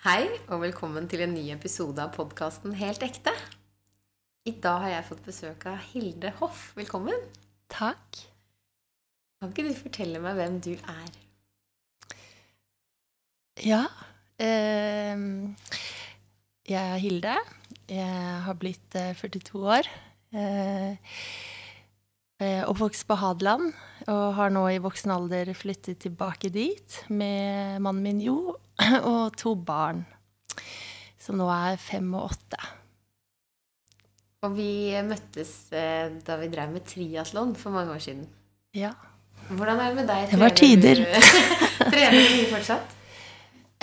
Hei, og velkommen til en ny episode av podkasten Helt ekte. I dag har jeg fått besøk av Hilde Hoff. Velkommen. Takk. Kan ikke du fortelle meg hvem du er? Ja. Eh, jeg er Hilde. Jeg har blitt eh, 42 år. Eh, eh, oppvokst på Hadeland og har nå i voksen alder flyttet tilbake dit med mannen min Jo og to barn, som nå er fem og åtte. Og vi møttes eh, da vi drev med triatlon for mange år siden. Ja. Hvordan er det med deg? Det var tider. Trener du mye fortsatt?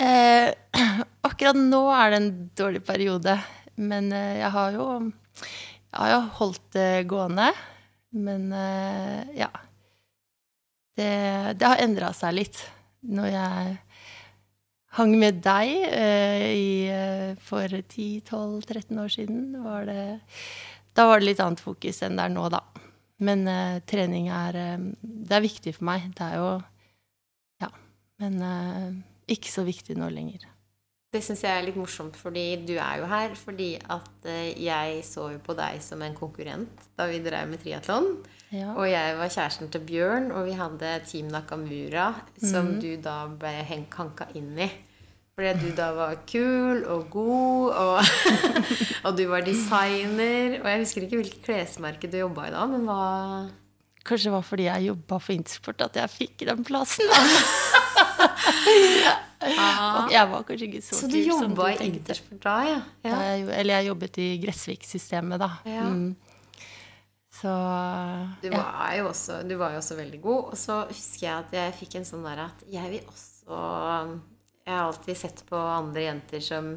Eh, akkurat nå er det en dårlig periode, men eh, jeg har jo Jeg har jo holdt det gående. Men eh, ja. Det, det har endra seg litt. Når jeg hang med deg eh, i, eh, for 10-12-13 år siden, var det Da var det litt annet fokus enn det er nå, da. Men eh, trening er eh, Det er viktig for meg. Det er jo Ja. Men eh, ikke så viktig nå lenger. Det syns jeg er litt morsomt, fordi du er jo her fordi at eh, jeg så jo på deg som en konkurrent da vi drev med triatlon. Ja. Og jeg var kjæresten til Bjørn, og vi hadde Team Nakamura, som Mhm. du da ble hanka inn i. Fordi du da var kul og god, og, og du var designer. Og jeg husker ikke hvilket klesmerke du jobba i da, men hva Kanskje det var fordi jeg jobba for Intersport at jeg fikk den plassen. Ah. jeg var kanskje ikke så, Så du kul som du jobba i. Intersport da, ja? Ja, ja. jeg, eller jeg jobbet i Gressvik-systemet, da. Ja. Mm. Så Du ja. var, jo også, du var jo også veldig god. Og så husker jeg at jeg fikk en sånn der at jeg vil også Jeg har alltid sett på andre jenter som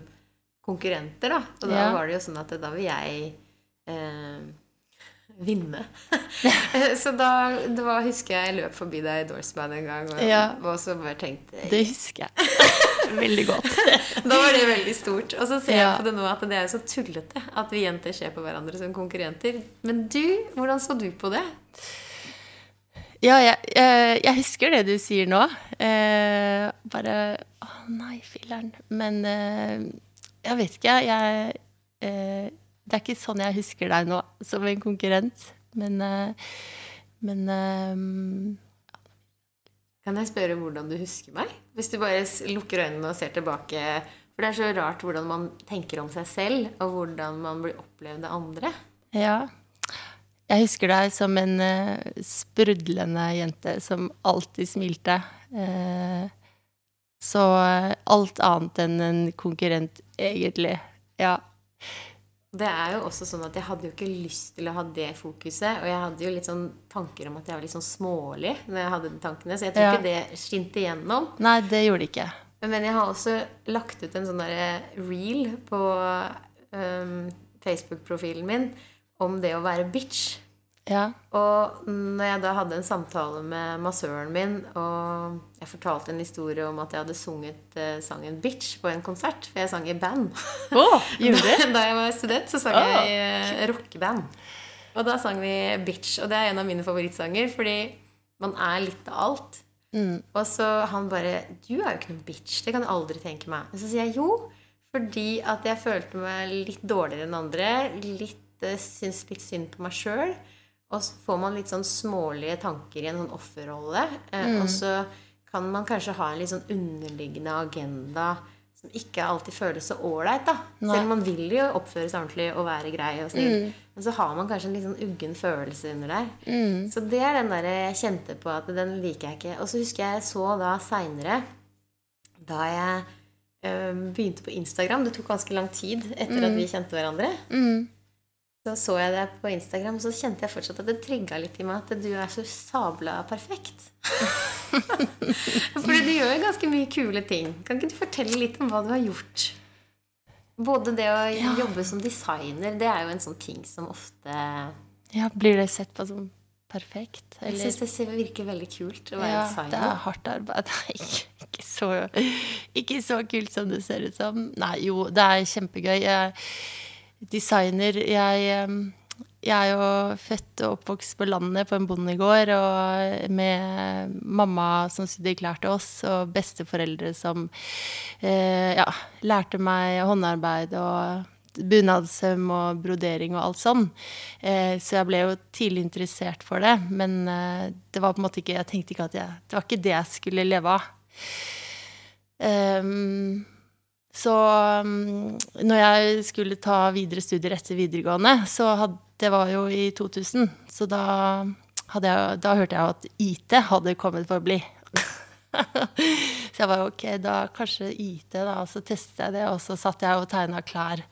konkurrenter, da. Og da Ja. var det jo sånn at da vil jeg eh, vinne. så da det var, husker jeg jeg løp forbi deg i Doorsman en gang, og, Ja. og så bare tenkte Det husker jeg veldig godt. Da var det veldig stort. Og så ser jeg på det nå at det er jo så tullete at vi jenter ser på hverandre som konkurrenter. Men du, hvordan så du på det? Ja, jeg, jeg, jeg husker det du sier nå. Eh, bare Å nei, filler'n. Men eh, jeg vet ikke, jeg eh, Det er ikke sånn jeg husker deg nå, som en konkurrent. Men eh, Men eh, Kan jeg spørre hvordan du husker meg? Hvis du bare lukker øynene og ser tilbake. For det er så rart hvordan man tenker om seg selv, og hvordan man blir opplevd av andre. ja. Jeg husker deg som en uh, sprudlende jente som alltid smilte. Uh, så eh, alt annet enn en konkurrent, egentlig. Ja. Det er jo også sånn at jeg hadde jo ikke lyst til å ha det fokuset. Og jeg hadde jo litt sånn tanker om at jeg var litt sånn smålig når jeg hadde de tankene. Så jeg tror Ja. ikke det skinte igjennom. Nei, det gjorde det ikke. Men jeg har også lagt ut en sånn derre reel på um, Facebook-profilen min om det å være bitch. Ja. Og når jeg da hadde en samtale med massøren min, og jeg fortalte en historie om at jeg hadde sunget eh, sangen 'Bitch' på en konsert, for jeg sang i band Oh, da, da jeg var student, så sang oh. jeg i eh, rockeband. Og da sang vi 'Bitch', og det er en av mine favorittsanger, fordi man er litt av alt. Mm. Og så han bare 'Du er jo ikke noen bitch. Det kan jeg aldri tenke meg.' Og så sier jeg jo, fordi at jeg følte meg litt dårligere enn andre. Litt, eh, syns litt synd på meg sjøl. Og så får man litt sånn smålige tanker i en sånn offerrolle. Mm. Og så kan man kanskje ha en litt sånn underliggende agenda som ikke alltid føles så ålreit. Selv om man vil jo oppføre seg ordentlig og være grei og snill. Men så har man kanskje en litt sånn uggen følelse under der. Mm. Så det er den der jeg kjente på at den liker jeg ikke. Og så husker jeg jeg så da seinere, da jeg øh, begynte på Instagram Det tok ganske lang tid etter at vi kjente hverandre. Mm. Så så jeg det på Instagram, og så kjente jeg fortsatt at det trigga litt i meg at du er så sabla perfekt. Fordi du gjør jo ganske mye kule ting. Kan ikke du fortelle litt om hva du har gjort? Både det å Ja. jobbe som designer, det er jo en sånn ting som ofte Ja, blir det sett på som perfekt? Jeg Eller? syns det virker veldig kult å være Ja, designer. det er hardt arbeid. Ikke, ikke, så, ikke så kult som det ser ut som. Nei, jo, det er kjempegøy. Jeg, designer Jeg jeg er jo født og oppvokst på landet på en bondegård, og med mamma som sydde klær til oss, og besteforeldre som eh, ja, lærte meg håndarbeid og bunadssøm og brodering og alt sånn. Eh, så jeg ble jo tidlig interessert for det. Men eh, det var på en måte ikke Jeg tenkte ikke at jeg Det var ikke det jeg skulle leve av. Um, så um, når jeg skulle ta videre studier etter videregående, så hadde Det var jo i 2000, så da, jeg, da hørte jeg at IT hadde kommet for å bli. så jeg var ok, da kanskje IT, da. Og så testet jeg det, og så satt jeg og tegna klær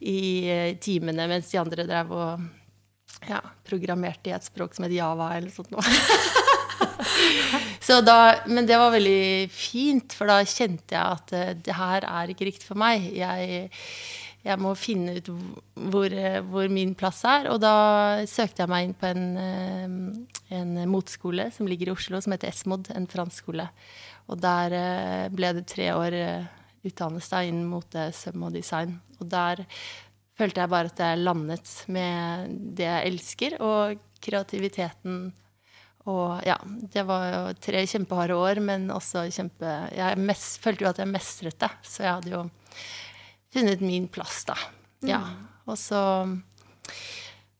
i eh, timene mens de andre drev og ja, programmerte i et språk som het Java eller noe sånt da, men det var veldig fint, for da kjente jeg at uh, det her er ikke riktig for meg. Jeg, jeg må finne ut hvor, hvor, min plass er. Og da søkte jeg meg inn på en, uh, en motskole som ligger i Oslo, som heter Esmod, en fransk skole. Og der ble det tre år utdannelse innen mote, søm og design. Og der følte jeg bare at jeg landet med det jeg elsker, og kreativiteten og ja, det var jo tre kjempeharde år, men også kjempe Jeg mest, følte jo at jeg mestret det, så jeg hadde jo funnet min plass, da. Ja. Mm. Og så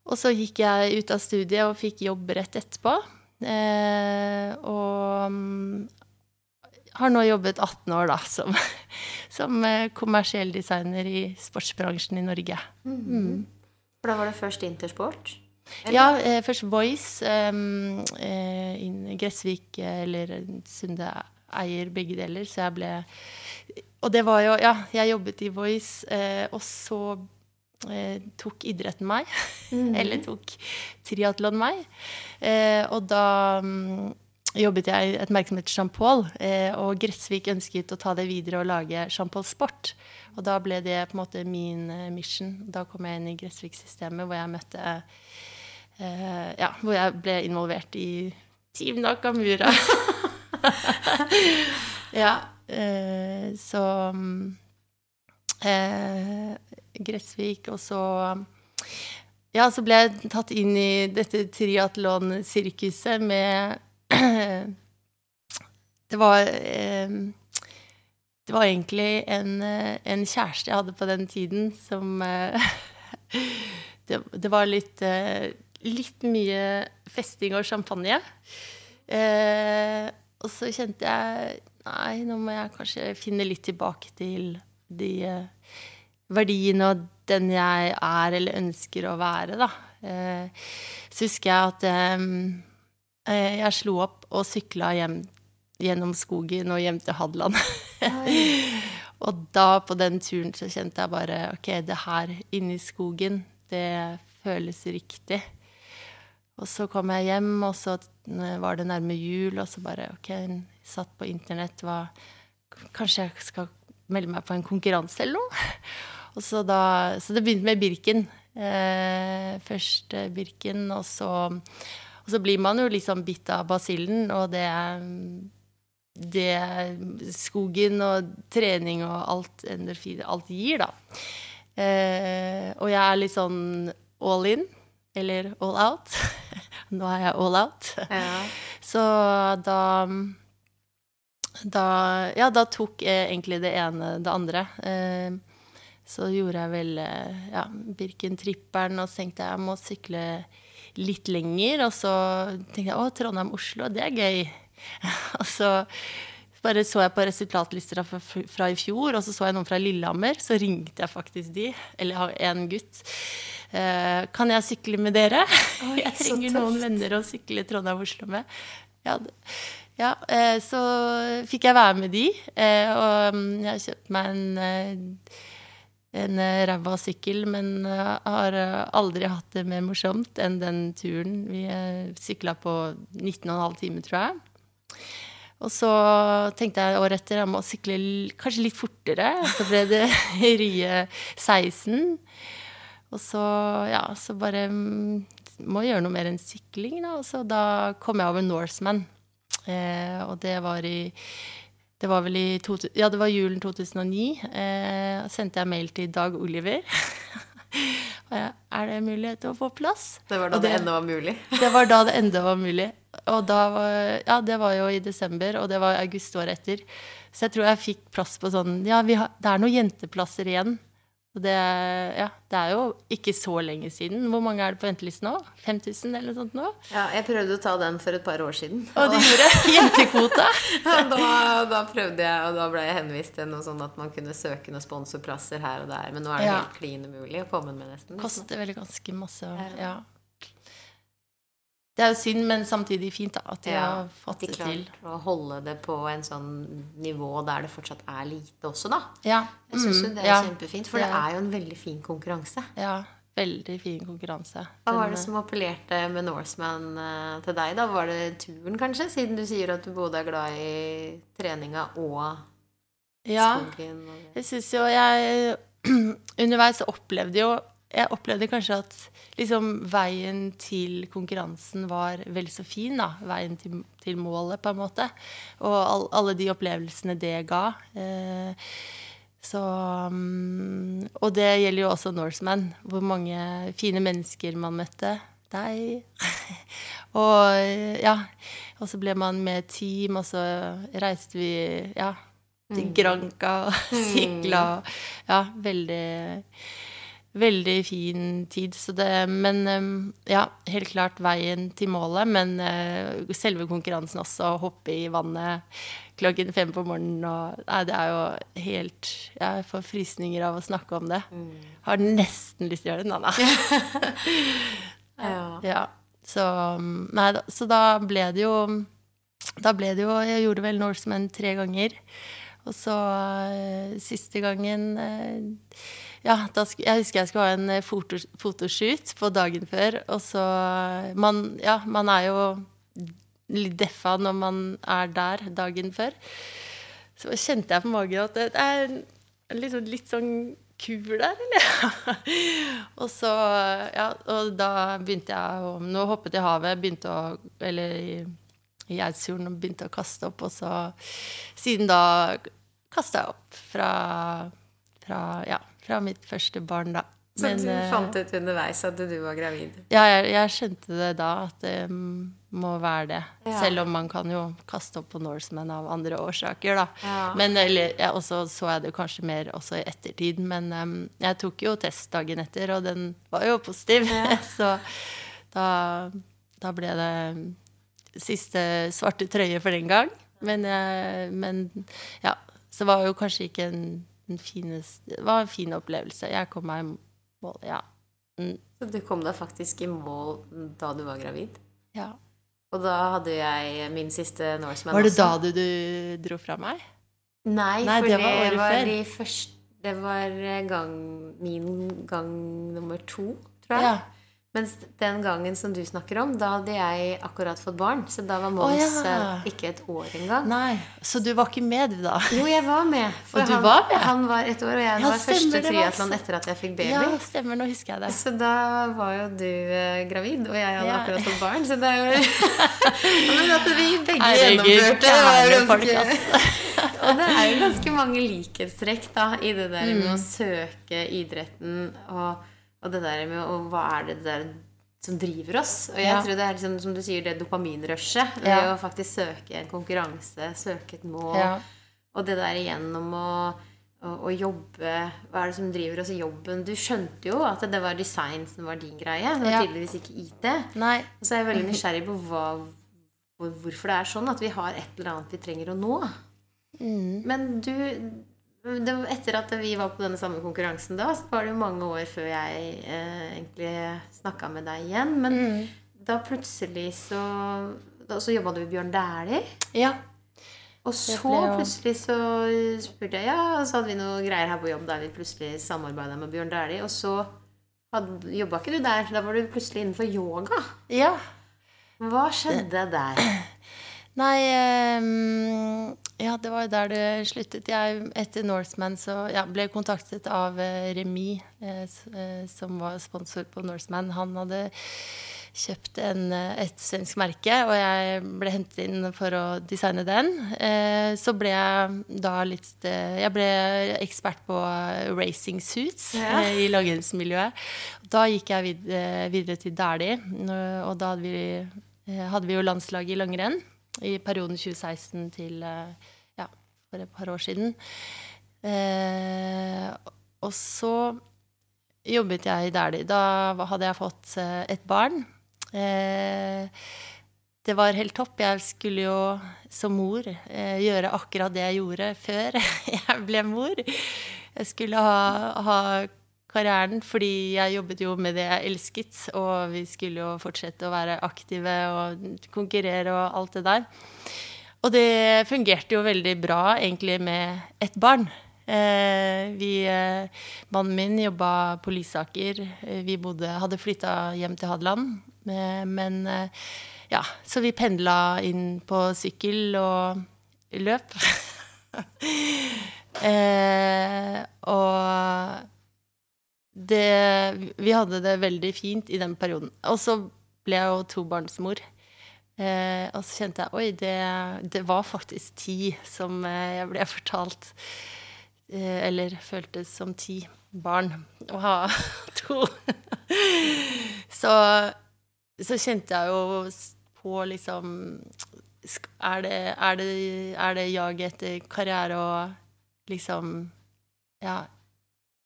Og så gikk jeg ut av studiet og fikk jobb rett etterpå. Eh, og mm, har nå jobbet 18 år, da, som, som eh, kommersiell designer i sportsbransjen i Norge. Mm. Mm. For da var det først Intersport? Ja, eh, først Voice. Eh, in Gressvik eller Sunde eier begge deler, så jeg ble Og det var jo Ja, jeg jobbet i Voice, eh, og så eh, tok idretten meg. Mm. eller tok triatlon meg. Eh, og da um, jobbet jeg i et merke som heter Jean Paul, eh, og Gressvik ønsket å ta det videre og lage Jean Paul Sport. Og da ble det på en måte min mission. Da kom jeg inn i Gressvik-systemet, hvor jeg møtte eh, ja, hvor jeg ble involvert i Team Nakamura. ja, eh, så eh, Gressvik, og så Ja, så ble jeg tatt inn i dette triatlonsirkuset med Det var eh, det var egentlig en, en, kjæreste jeg hadde på den tiden, som eh, det, det, var litt eh, litt mye festing og champagne. Eh, og så kjente jeg Nei, nå må jeg kanskje finne litt tilbake til de eh, verdiene og den jeg er eller ønsker å være, da. Eh, så husker jeg at eh, eh, jeg slo opp og sykla hjem gjennom skogen og hjem til Hadeland. og da, på den turen, så kjente jeg bare OK, det her inne i skogen, det føles riktig. Og så kom jeg hjem, og så var det nærme jul, og så bare OK, satt på internett, hva Kanskje jeg skal melde meg på en konkurranse eller noe? Så, da, så det begynte med Birken. Eh, først eh, Birken, og så, og så blir man jo liksom bitt av basillen, og det det skogen og trening og alt endorfin, alt gir, da. Eh, og jeg er litt sånn all in eller all out. Nå er jeg all out. Ja. Så da da, ja, da tok jeg egentlig det ene det andre. Eh, så gjorde jeg vel eh, ja, Birken-tripperen, og så tenkte jeg jeg må sykle litt lenger. Og så tenkte jeg å, Trondheim-Oslo, det er gøy. og så bare så jeg på resultatlister fra, fra, i fjor, og så så jeg noen fra Lillehammer. Så ringte jeg faktisk de, eller en gutt. Eh, kan jeg sykle med dere? Oi, jeg trenger noen venner å sykle Trondheim-Oslo med. Ja, ja, eh, så fikk jeg være med de, eh, og mm, jeg kjøpte meg en, en ræva sykkel, men har aldri hatt det mer morsomt enn den turen. Vi sykla på 19,5 timer, tror jeg. Og så tenkte jeg året etter jeg må sykle kanskje litt fortere. Så ble det Rye 16. Og så, ja, så bare mm, må jeg gjøre noe mer enn sykling, da. Og så da kom jeg over Norseman. Eh, og det var i det var vel i to, ja, det var julen 2009. Eh, sendte jeg mail til Dag Oliver. er det mulighet til å få plass? Det var da det, det, ennå var mulig. Det var da det enda var mulig. Og da var, ja, det var jo i desember, og det var august året etter. Så jeg tror jeg fikk plass på sånn Ja, vi har, det er noen jenteplasser igjen. Det, ja, det er jo ikke så lenge siden. Hvor mange er det på venteliste nå? 5000 eller noe sånt nå? Ja, jeg prøvde å ta den for et par år siden. Og du gjorde jentekvota. da, da prøvde jeg, og da ble jeg henvist til noe sånn at man kunne søke noen sponsorplasser her og der. Men nå er det Ja. helt klin umulig å komme med, nesten. liksom. Koster vel ganske masse. Ja. Ja. Det er jo synd, men samtidig fint da, at de Ja, har fått de det til. å holde det på en sånn nivå der det fortsatt er lite også, da. Ja. Jeg syns jo mm, det er ja, kjempefint, for det er- jo en veldig fin konkurranse. Ja, veldig fin konkurranse. Hva var det som appellerte med Norseman eh, til deg, da? Var det turen, kanskje? Siden du sier at du både er glad i treninga og ja, skogen. Og jeg syns jo jeg Underveis opplevde jo Jeg opplevde kanskje at liksom veien til konkurransen var vel så fin, da. Veien til, til målet, på en måte. Og all, alle de opplevelsene det ga. Eh, så mm, Og det gjelder jo også Norseman. Hvor mange fine mennesker man møtte. Deg. og ja. Og så ble man med et team, og så reiste vi ja, til Granca og sykla. Ja, veldig Veldig fin tid. Så det, men ja, helt klart veien til målet. Men eh, selve konkurransen også, å hoppe i vannet klokken fem på morgenen og Nei, det er jo helt Jeg får frysninger av å snakke om det. Har nesten lyst til å gjøre det, Nanna. Ja. Ja. Så, nei, så da ble det jo Da ble det jo Jeg gjorde vel Norseman tre ganger. Og så eh, siste gangen eh, Ja, jeg husker jeg skulle ha en eh, foto fotoshoot på dagen før, og så man, Ja, man er jo litt deffa når man er der dagen før. Så kjente jeg på magen at det er litt sånn, litt sånn kur der, eller? og så, ja, og da begynte jeg å Nå hoppet jeg i havet, begynte å Eller i, i Eidsfjorden og begynte å kaste opp, og så Siden da kasta jeg opp fra, fra Ja, fra mitt første barn, da. Så Men, du eh, fant ut underveis at du var gravid? ja, jeg, jeg skjønte det da, at det må være det. Ja. Selv om man kan jo kaste opp på Norseman av andre årsaker, da. Ja. Men eller, jeg, og så så jeg det kanskje mer også i ettertid. Men um, jeg tok jo test dagen etter, og den var jo positiv. så da, da ble det siste svarte trøye for den gang. Men, eh, men ja, så var jo kanskje ikke en, fineste Det var en fin opplevelse. Jeg kom meg i mål, ja. Mm, Så du kom deg faktisk i mål da du var gravid? ja. Og da hadde jeg min siste Norseman Var det også. da du, du dro fra meg? Nei, Nei, for det det var var, året før. i først, Det var gang, min gang nummer to, tror jeg. Ja. Mens den gangen som du snakker om, da hadde jeg akkurat fått barn. Så da var Mons oh, ja. eh, ikke et år engang. Nei, så du var ikke med, du, da? Jo, jeg var med. For Og du han, var med? han var et år, og jeg Ja, var første triatlon etter at jeg fikk baby. Ja, stemmer. Nå husker jeg det. Så da var jo du eh, gravid, og jeg hadde Ja. akkurat fått barn. Så det er jo Men at vi begge Herregud, gjennomførte var ganske Og det er jo ganske mange likhetstrekk da i det der med å Mm. søke idretten og, og det der med og hva er det der som driver oss. Og jeg Ja. tror det er liksom, som du sier, det dopaminrushet. Det Ja. å faktisk søke en konkurranse, søke et mål. Ja. Og det der igjennom å, å, jobbe Hva er det som driver oss i jobben? Du skjønte jo at det var design som var din greie. Det var Ja. tydeligvis ikke IT. Nei. Og så er jeg veldig nysgjerrig på hva, hvorfor det er sånn at vi har et eller annet vi trenger å nå. Mm. Men du Etter at vi var på denne samme konkurransen da, så var det jo mange år før jeg eh, egentlig snakka med deg igjen. Men Mm. da plutselig så da, Så jobba du i Bjørn Dæhlie. Ja. Og så plutselig så spurte jeg Ja, og så hadde vi noe greier her på jobb der vi plutselig samarbeida med Bjørn Dæhlie. Og så jobba ikke du der. Da var du plutselig innenfor yoga. ja. Hva skjedde der? Nei ehm, det var jo der det sluttet. Jeg, etter Norseman så ja, ble jeg kontaktet av eh, Remi, eh, eh, som var sponsor på Norseman. Han hadde kjøpt en, et svensk merke, og jeg ble hentet inn for å designe den. Eh, så ble jeg da litt eh, Jeg ble ekspert på racing suits ja. eh, i langrennsmiljøet. Da gikk jeg vid, eh, videre til Dæhlie, og da hadde vi, eh, hadde vi jo landslaget i langrenn i perioden 2016 til ja, for et par år siden. og så jobbet jeg i Dæhlie. Da hadde jeg fått et barn. Eh, det var helt topp. Jeg skulle jo som mor eh, gjøre akkurat det jeg gjorde før jeg ble mor. Jeg skulle ha, ha, karrieren fordi jeg jobbet jo med det jeg elsket. Og vi skulle jo fortsette å være aktive og konkurrere og alt det der. Og det fungerte jo veldig bra egentlig med ett barn. Eh, vi, eh, mannen min jobba på Lysaker. Vi bodde, hadde flytta hjem til Hadeland. Eh, men eh, ja, så vi pendla inn på sykkel og løp. eh, og det Vi hadde det veldig fint i den perioden. Og så ble jeg jo tobarnsmor. Eh, og så kjente jeg oi, det, det, var faktisk ti som eh, jeg ble fortalt. Eh, eller føltes som ti barn å ha to. så så kjente jeg jo på liksom Er det, er det, er det jaget etter karriere og liksom Ja,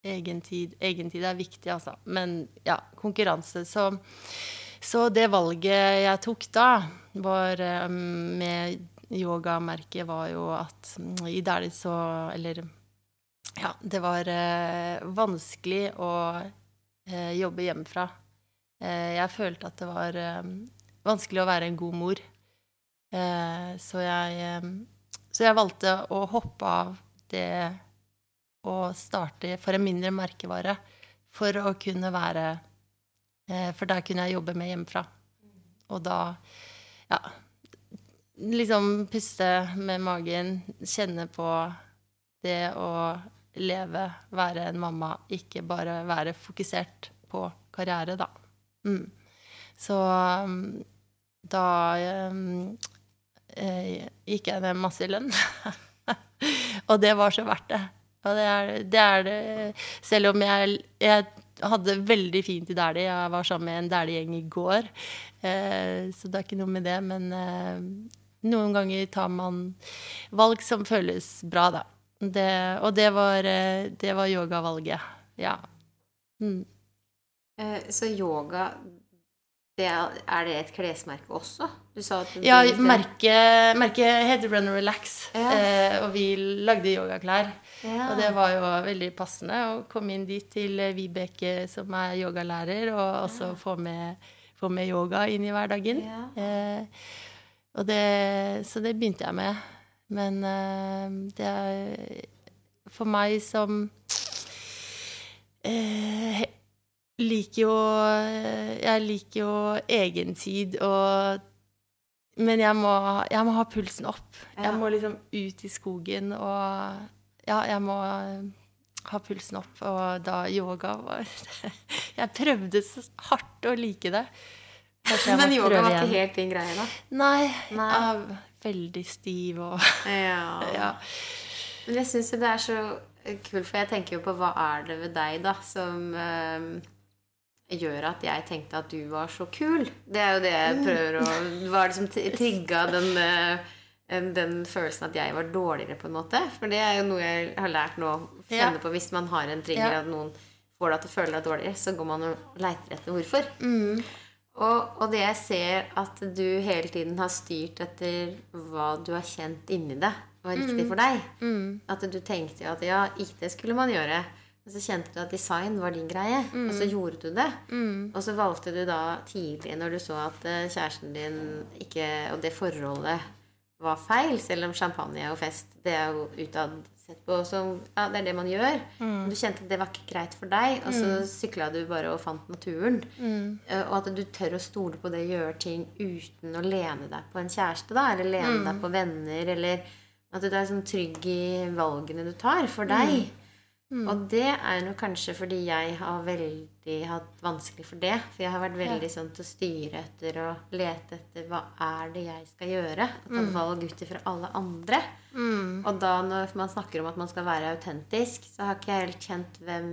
egentid Egentid er viktig, altså. Men ja, konkurranse. Så, så det valget jeg tok da, var um, med yogamerket, var jo at um, i Dæhlie så Eller ja, det var uh, vanskelig å uh, jobbe hjemmefra. Eh, jeg følte at det var eh, vanskelig å være en god mor. Eh, så jeg, så jeg valgte å hoppe av det og starte for en mindre merkevare for å kunne være For der kunne jeg jobbe med hjemmefra. Og da ja, liksom puste med magen, kjenne på det å leve, være en mamma, ikke bare være fokusert på karriere, da. Mm. Så um, da um, eh, gikk jeg ned masse i lønn. og det var så verdt det. Og det er det, er det Selv om jeg, jeg hadde veldig fint i Dæhlie. Jeg var sammen med en Dæhlie-gjeng i går. Eh, så det er ikke noe med det. Men eh, noen ganger tar man valg som føles bra, da. Det, og det var, eh, det var yogavalget. Ja. Mm. Så yoga det er, er, det et klesmerke også? ja, merket merke heter Run and Relax. Ja. Eh, og vi lagde yogaklær. Ja. Og det var jo veldig passende å komme inn dit til Vibeke, som er yogalærer, og også ja. få, med, få, med, yoga inn i hverdagen. Eh, det, så det begynte jeg med. Men eh, det er for meg som eh, liker jo Jeg liker jo egentid og Men jeg må, jeg må ha pulsen opp. Ja. Jeg må liksom ut i skogen og Ja, jeg må ha pulsen opp. Og da yoga var Jeg prøvde så hardt å like det. Men yoga var ikke helt din greie, da? Nei. Nei. Jeg er veldig stiv og ja. ja. Men jeg syns jo det er så kult, for jeg tenker jo på hva er det ved deg, da, som uh, gjør at jeg tenkte at du var så kul. Det er jo det jeg prøver å Hva er det som trigga den, eh, den, følelsen at jeg var dårligere, på en måte? For det er jo noe jeg har lært nå. å Kjenne på hvis man har en trigger, at noen får deg til å føle deg dårligere, så går man og leiter etter hvorfor. Mm. Og, og, det jeg ser at du hele tiden har styrt etter hva du har kjent inni deg var riktig mm. for deg. Mm. At du tenkte jo at ja, det skulle man gjøre. Og så kjente du at design var din greie, mm. og så mm. gjorde du det. Mm. Og så valgte du da tidlig, når du så at eh, kjæresten din ikke Og det forholdet var feil, selv om champagne og fest det er jo utad sett på som Ja, det er det man gjør. Mm. Du kjente at det var ikke greit for deg, og så mm. sykla du bare og fant naturen. Mm. Eh, og at du tør å stole på det, gjøre ting uten å lene deg på en kjæreste, da, eller lene deg på venner, eller at du er sånn trygg i valgene du tar for deg. Mm. Og det er nok kanskje fordi jeg har veldig hatt vanskelig for det. For jeg har vært veldig sånn til å styre etter og lete etter hva er det jeg skal gjøre. Og ta valg ut ifra alle andre. Mm. Og da når man snakker om at man skal være autentisk, så har ikke jeg helt kjent hvem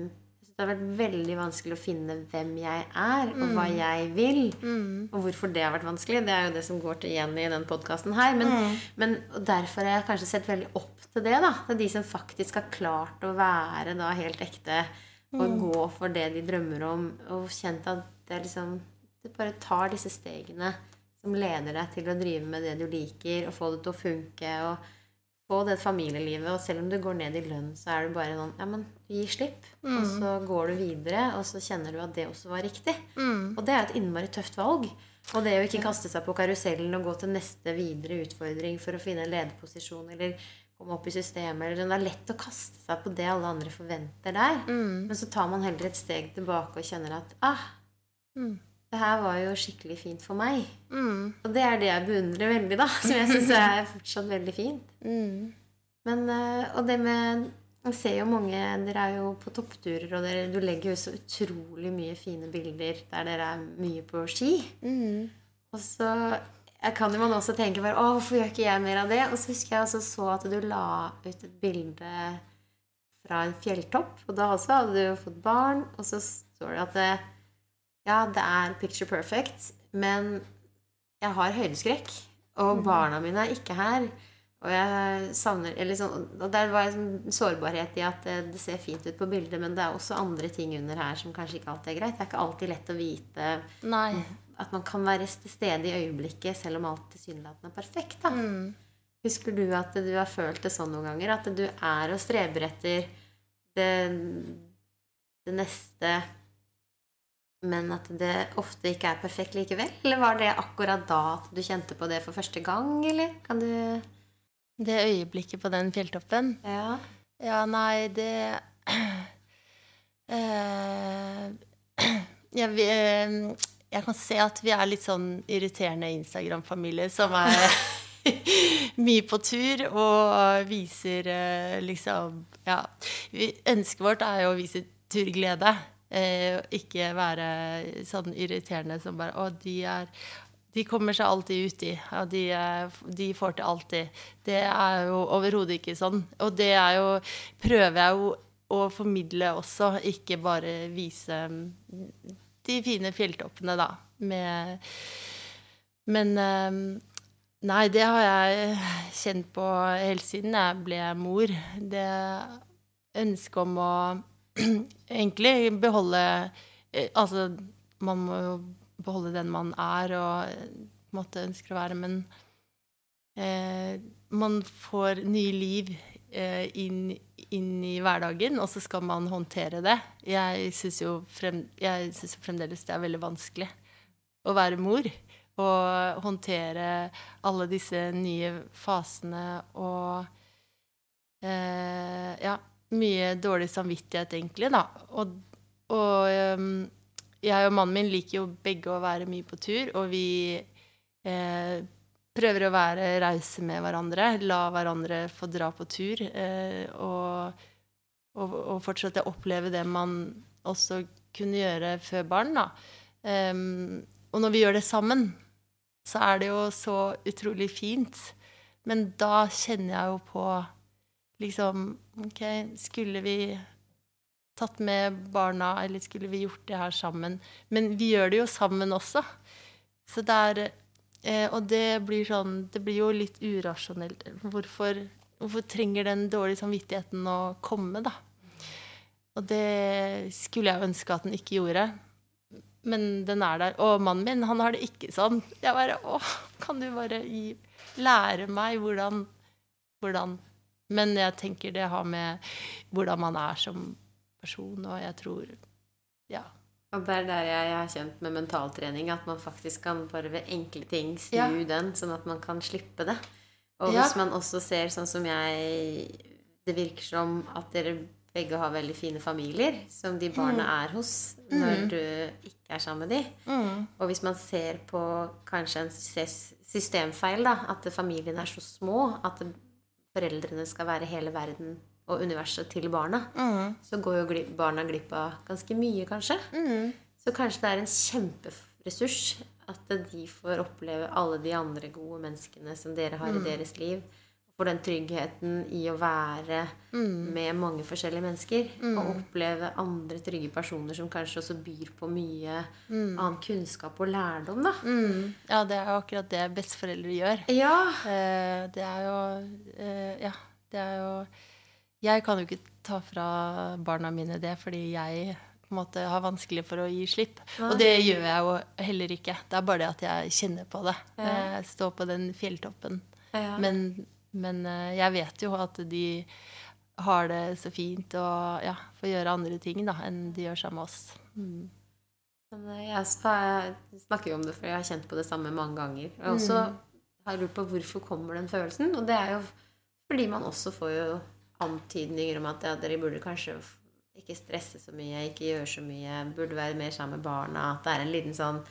Det har vært veldig vanskelig å finne hvem jeg er, og hva jeg vil. Mm. Og hvorfor det har vært vanskelig, det er jo det som går til igjen i den podkasten her. Men, Mm. men derfor har jeg kanskje sett veldig opp til det. da Til de som faktisk har klart å være da helt ekte og Mm. gå for det de drømmer om, og kjent at det liksom Du bare tar disse stegene som leder deg til å drive med det du liker, og få det til å funke. og få det familielivet, og selv om du går ned i lønn, så er det bare sånn Ja, men gi slipp. Og så går du videre, og så kjenner du at det også var riktig. Mm. Og det er et innmari tøft valg. Og det å ikke kaste seg på karusellen og gå til neste videre utfordring for å finne en lederposisjon eller komme opp i systemet eller sånn. Det er lett å kaste seg på det alle andre forventer der. Mm. Men så tar man heller et steg tilbake og kjenner at ah, Mm. det her var jo skikkelig fint for meg. Mm. Og det er det jeg beundrer veldig, da. Som jeg syns er fortsatt veldig fint. Mm. Men, eh, og det med Jeg ser jo mange Dere er jo på toppturer, og dere, du legger jo så utrolig mye fine bilder der dere er mye på ski. Mm. Og så jeg kan jo man også tenke bare, Å, hvorfor gjør ikke jeg mer av det? Og så husker jeg også så at du la ut et bilde fra en fjelltopp. Og da også hadde du jo fått barn, og så står det at det, ja, det er picture perfect, men jeg har høydeskrekk, og barna mine er ikke her. Og jeg savner eller sånn, og Der var en sårbarhet i at det, det ser fint ut på bildet, men det er også andre ting under her som kanskje ikke alltid er greit. Det er ikke alltid lett å vite Nei. at man kan være til stede i øyeblikket selv om alt tilsynelatende er perfekt. Mm. Husker du at du har følt det sånn noen ganger? At du er og streber etter det, det neste, men at det ofte ikke er perfekt likevel? Eller var det akkurat da at du kjente på det for første gang, eller? Kan du Det øyeblikket på den fjelltoppen Ja. Ja, nei, det uh, ja, vi, eh, Jeg kan se at vi er litt sånn irriterende Instagram-familie som er mye på tur og viser uh, liksom Ja. Vi, ønsket vårt er jo å vise turglede. Eh, ikke være sånn irriterende som bare Å, de er de kommer seg alltid uti. og de, er- de får til alltid. Det er jo overhodet ikke sånn. Og det er jo Prøver jeg jo å formidle også, ikke bare vise mm, de fine fjelltoppene, da. Med Men eh, Nei, det har jeg kjent på helt siden jeg ble mor. Det ønsket om å egentlig beholde eh, Altså, man må jo beholde den man er og eh, på ønsker å være, men eh, man får ny liv eh, inn, inn i hverdagen, og så skal man håndtere det. Jeg syns jo, frem, jeg synes jo fremdeles det er veldig vanskelig å være mor. Og håndtere alle disse nye fasene og eh, Ja, mye dårlig samvittighet, egentlig, da. Og, og ehm, jeg og mannen min liker jo begge å være mye på tur, og vi eh, prøver å være rause med hverandre. La hverandre få dra på tur. Eh, og, og, og fortsette å oppleve det man også kunne gjøre før barn. Da. Em, og når vi gjør det sammen, så er det jo så utrolig fint. Men da kjenner jeg jo på liksom OK, skulle vi tatt med barna, eller skulle vi gjort det her sammen? Men vi gjør det jo sammen også. Så det er eh, Og det blir sånn Det blir jo litt urasjonelt. Hvorfor, hvorfor trenger den dårlige samvittigheten å komme, da? Og det skulle jeg ønske at den ikke gjorde. Men den er der. Og mannen min, han har det ikke sånn. Jeg bare Å, kan du bare gi, lære meg hvordan, hvordan Men jeg tenker det har med hvordan man er som person, og jeg tror Ja. Og det er der jeg har kjent med mentaltrening, at man faktisk kan bare ved enkle ting snu Ja. den, sånn at man kan slippe det. Og Ja. hvis man også ser sånn som jeg Det virker som at dere begge har veldig fine familier, som de barna er hos når du ikke er sammen med de. Mm. Og hvis man ser på kanskje en systemfeil, da, at familiene er så små at foreldrene skal være hele verden og universet til barna, Mm. så går jo glipp, barna glipp av ganske mye, kanskje. Mm. Så kanskje det er en kjemperessurs at de får oppleve alle de andre gode menneskene som dere har Mm. i deres liv. For den tryggheten i å være Mm. med mange forskjellige mennesker. Og oppleve andre trygge personer som kanskje også byr på mye annen kunnskap og lærdom, da. Mm. Ja, det er jo akkurat det besteforeldre gjør. Ja. Eh, det er jo eh, Ja, det er jo Jeg kan jo ikke ta fra barna mine det fordi jeg på en måte har vanskelig for å gi slipp. Og det gjør jeg jo heller ikke. Det er bare det at jeg kjenner på det. Ja. Jeg står på den fjelltoppen. Ja. Men, men eh, jeg vet jo at de har det så fint og ja, får gjøre andre ting da, enn de gjør sammen med oss. Mm. Men eh, jeg snakker jo om det, for jeg har kjent på det samme mange ganger. Og jeg også har lurt på hvorfor kommer den følelsen. Og det er jo fordi man også får jo antydninger om at ja, dere burde kanskje ikke stresse så mye, ikke gjøre så mye, burde være mer sammen med barna. At det er en liten sånn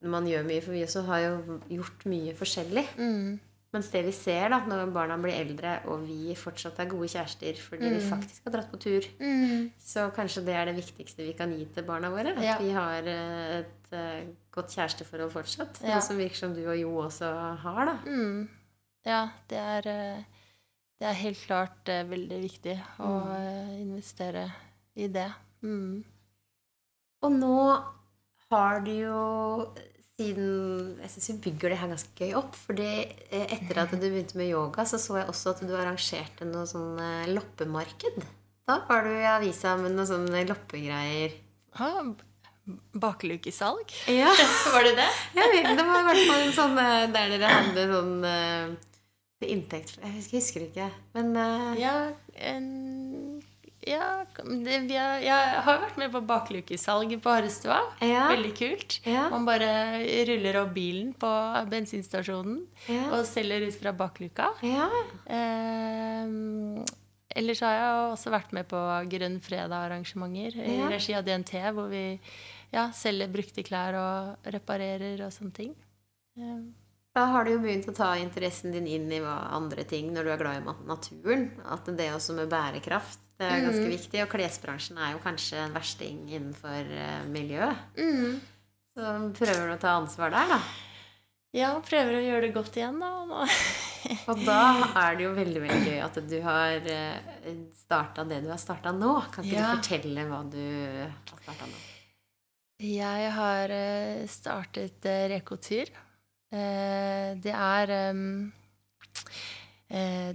Når man gjør mye for mye, så har jo gjort mye forskjellig. Mm. Mens det vi ser da, når barna blir eldre, og vi fortsatt er gode kjærester fordi vi faktisk har dratt på tur, Mm. så kanskje det er det viktigste vi kan gi til barna våre. At Ja. vi har eh, et eh, godt kjæresteforhold fortsatt. Ja. Noe som virker som du og Jo også har, da. Mm. Ja, det er, eh, det er helt klart eh, veldig viktig å eh, investere i det. Mm. Og nå har du jo siden Jeg syns vi bygger det her ganske gøy opp. fordi eh, etter at du begynte med yoga, så så jeg også at du arrangerte noe sånn eh, loppemarked. Da var du i avisa med noen sånne loppegreier. Ah, Baklukesalg? Ja, Var det det? jeg vet, det var i hvert fall en sånn eh, der dere hadde sånn eh, inntekt Jeg husker, ikke. Men uh... Ja, en, ja det, vi har, jeg har vært med på baklukesalg på Harrestua. Ja. Veldig kult. Ja. Man bare ruller opp bilen på bensinstasjonen Ja. og selger ut fra bakluka. ja. Eh, ellers har jeg også vært med på Grønn fredag-arrangementer i regi av DNT, hvor vi ja, selger brukte klær og reparerer og sånne ting. Eh, Da har du jo begynt å ta interessen din inn i andre ting når du er glad i naturen. At det også med bærekraft det er ganske viktig. Og klesbransjen er jo kanskje en versting innenfor miljøet. miljøet. Så prøver du å ta ansvar der, da. ja, prøver å gjøre det godt igjen, da. Og da er det jo veldig veldig gøy at du har starta det du har starta nå. Kan ikke Ja. du fortelle hva du har starta nå? Jeg har eh, startet Rekotyr. Eh, det er eh,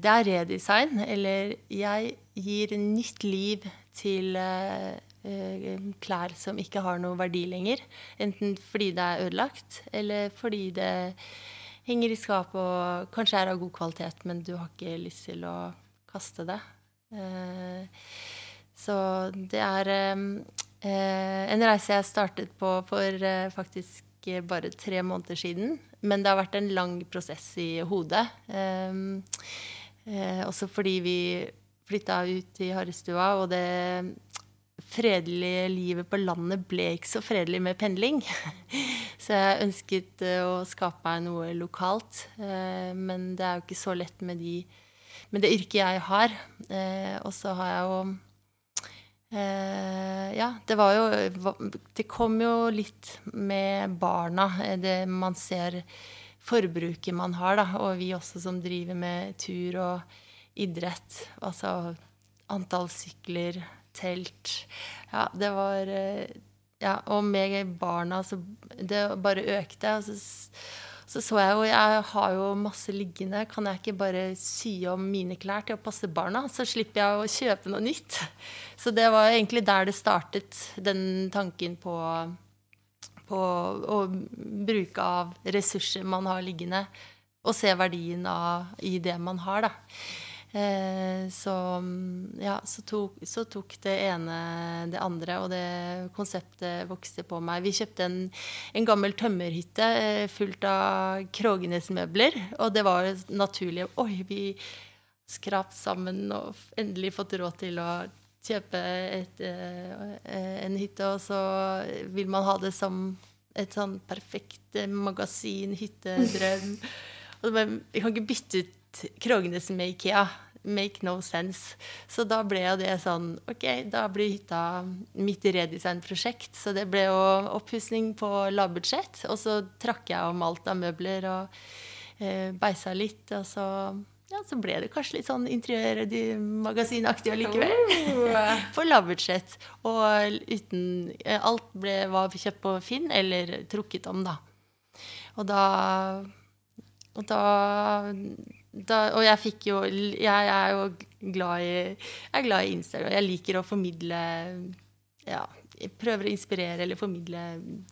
Det er redesign, eller jeg gir nytt liv til eh, eh, klær som ikke har noe verdi lenger. Enten fordi det er ødelagt, eller fordi det henger i skapet og kanskje er av god kvalitet, men du har ikke lyst til å kaste det. Eh, så det er eh, en reise jeg startet på for eh, faktisk eh, bare tre måneder siden. Men det har vært en lang prosess i hodet. Um, uh, også fordi vi flytta ut i Harrestua, og det fredelige livet på landet ble ikke så fredelig med pendling. Så jeg ønsket eh, å skape meg noe lokalt. eh, Men det er jo ikke så lett med, de, med det yrket jeg har. Og så har jeg jo ja, det var jo Det kom jo litt med barna, eh, det man ser forbruket man har, da. Og vi også som driver med tur og idrett. Altså antall sykler, telt. Ja, det var eh, Ja, og med barna så Det bare økte. Og så så så jeg jo Jeg har jo masse liggende. Kan jeg ikke bare sy om mine klær til å passe barna? Så slipper jeg å kjøpe noe nytt. Så det var egentlig der det startet, den tanken på, på å bruke av ressurser man har liggende, og se verdien av, i det man har, da. Eh, så ja, så tok, så tok det ene det andre, og det konseptet vokste på meg. Vi kjøpte en, en gammel tømmerhytte eh, fullt av Krogenes-møbler, og det var naturlig. Oi, vi skrapt sammen og endelig fått råd til å kjøpe et, eh, eh, en hytte, og så vil man ha det som et sånn perfekt eh, magasin, hyttedrøm. Vi kan ikke bytte ut Krogenes med Ikea. make no sense. Så da ble jo det sånn Ok, da blir hytta mitt redesign-prosjekt. Så det ble jo oppussing på lavbudsjett. Og så trakk jeg om alt av møbler og eh, beisa litt. Og så, ja, så ble det kanskje litt sånn interiørmagasinaktig allikevel. På lavbudsjett. Og uten Alt ble, var kjøpt på Finn eller trukket om, da. Og da Og da, da Og jeg fikk jo Jeg er jo glad i, jeg er glad i Instagram. Jeg liker å formidle Ja, jeg prøver å inspirere eller formidle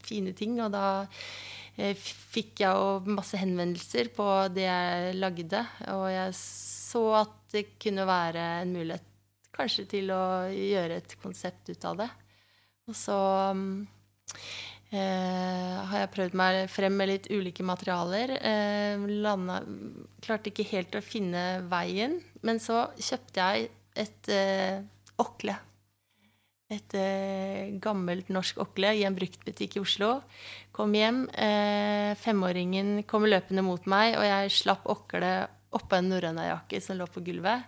fine ting. Og da eh, fikk jeg jo masse henvendelser på det jeg lagde. Og jeg så at det kunne være en mulighet kanskje til å gjøre et konsept ut av det. Og så eh, har jeg prøvd meg frem med litt ulike materialer. Eh, landa, klarte ikke helt å finne veien, men så kjøpte jeg et eh, okle. Et eh, gammelt norsk okle i en bruktbutikk i Oslo. Kom hjem, eh, femåringen kom løpende mot meg, og jeg slapp oklet oppå en norrønajakke som lå på gulvet.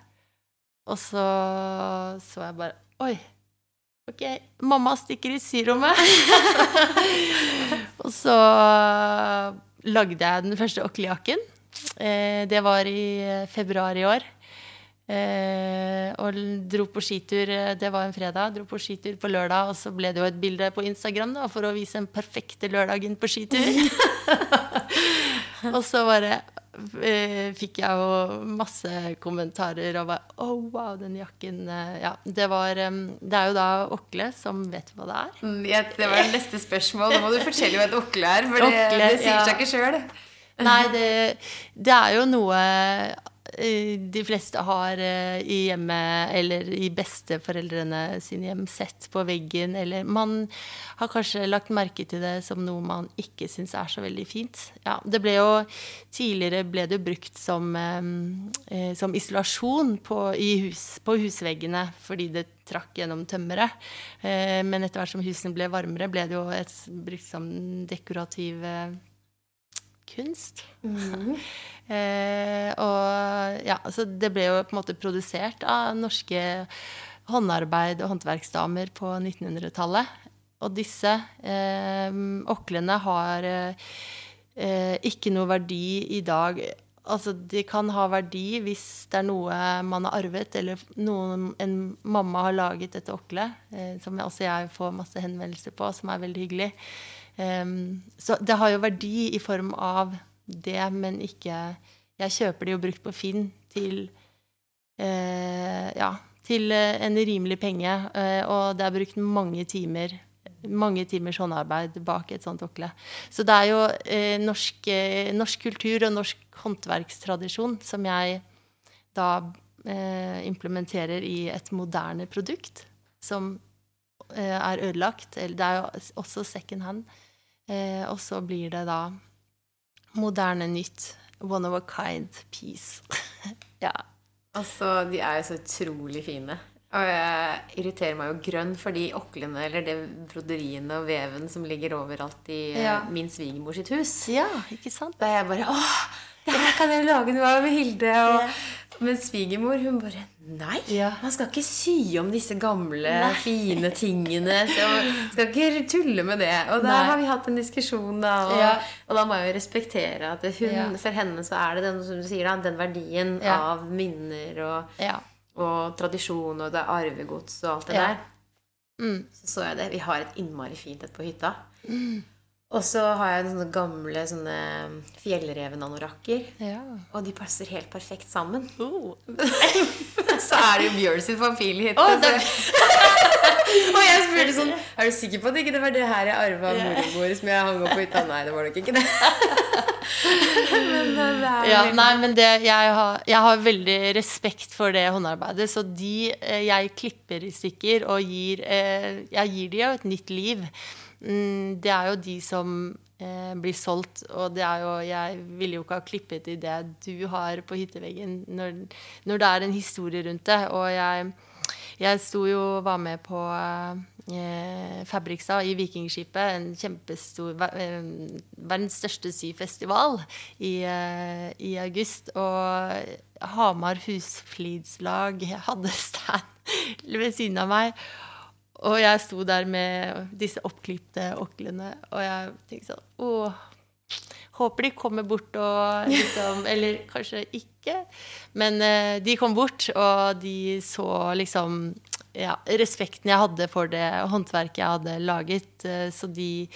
Og så så jeg bare Oi! Ok, mamma stikker i syrommet. og så lagde jeg den første oklejakken. Eh, det var i februar i år. Eh, og dro på skitur Det var en fredag. Dro på skitur på lørdag, og så ble det jo et bilde på Instagram da, for å vise den perfekte lørdagen på skitur. og så bare eh, fikk jeg jo masse kommentarer og bare oh, wow, den jakken eh, Ja, det var um, Det er jo da Okle som vet hva det er. Mm, ja, det var neste spørsmål. Nå må du fortelle hva et okle er, for det, Okle, det sier ja. seg ikke sjøl. Nei, det, det er jo noe eh, de fleste har eh, i hjemmet eller i besteforeldrene sine hjem sett på veggen, eller man har kanskje lagt merke til det som noe man ikke syns er så veldig fint. Ja, det ble jo Tidligere ble det brukt som, eh, eh, som isolasjon på, hus, på husveggene fordi det trakk gjennom tømmeret. Eh, men etter hvert som husene ble varmere, ble det jo et, brukt som dekorativ kunst. Eh, og ja, så det ble jo på en måte produsert av norske håndarbeid- og håndverksdamer på 1900-tallet. Og disse eh, oklene har eh, ikke noe verdi i dag. Altså, de kan ha verdi hvis det er noe man har arvet, eller noen, en mamma har laget et okle, eh, som også jeg får masse henvendelser på, som er veldig hyggelig. Um, så det har jo verdi i form av det, men ikke Jeg kjøper det jo brukt på Finn til eh, Ja, til eh, en rimelig penge, eh, og det er brukt mange timer mange timers håndarbeid bak et sånt okle. Så det er jo eh, norsk, eh, norsk kultur og norsk håndverkstradisjon som jeg da eh, implementerer i et moderne produkt som er ødelagt. Det er jo også second hand. Eh, og så blir det da moderne nytt. One of a kind piece. ja. Altså, de er jo så utrolig fine. Og jeg irriterer meg jo grønn for de oklene eller det broderiene og veven som ligger overalt i eh, Ja. min svigermor sitt hus. ja, ikke sant? Da er jeg bare Åh, det her kan jeg lage noe av med Hilde. Og, Ja. Men svigermor, hun bare Nei, Ja. man skal ikke sy om disse gamle, Nei. fine tingene. Så skal ikke tulle med det. Og Nei. har vi hatt en diskusjon, da. Og, Ja. og da må jeg jo respektere at hun, Ja. for henne så er det den, som du sier, da, den verdien av minner og, Ja. og tradisjon og det arvegods og alt det der. Mm. Så så jeg det. Vi har et innmari fint et på hytta. Og så har jeg sånne gamle sånne fjellrevenanorakker. ja. Og de passer helt perfekt sammen. Oh. Så er det jo Bjørn sin familie. Oh, det- og jeg spurte sånn Er du sikker på at det ikke var det her jeg arva av Ja. mormor som jeg hang opp på hytta? Nei, det var nok ikke det. Men det er Ja, nei, men det, jeg, har, jeg har veldig respekt for det håndarbeidet. Så de eh, jeg klipper i stykker og gir eh, Jeg gir de jo et nytt liv. Mm, det er jo de som eh, blir solgt, og det er jo Jeg ville jo ikke ha klippet i det du har på hytteveggen, når, når det er en historie rundt det. Og jeg jeg sto jo var med på eh, Fabrikstad i Vikingskipet. En kjempestor eh, Verdens største syfestival i, eh, i august. Og Hamar Husflidslag hadde stand ved siden av meg. Og jeg sto der med disse oppklipte oklene, og jeg tenkte sånn Åh, håper de kommer bort og liksom Eller kanskje ikke. Men eh, de kom bort, og de så liksom ja, respekten jeg hadde for det håndverket jeg hadde laget. Eh, så de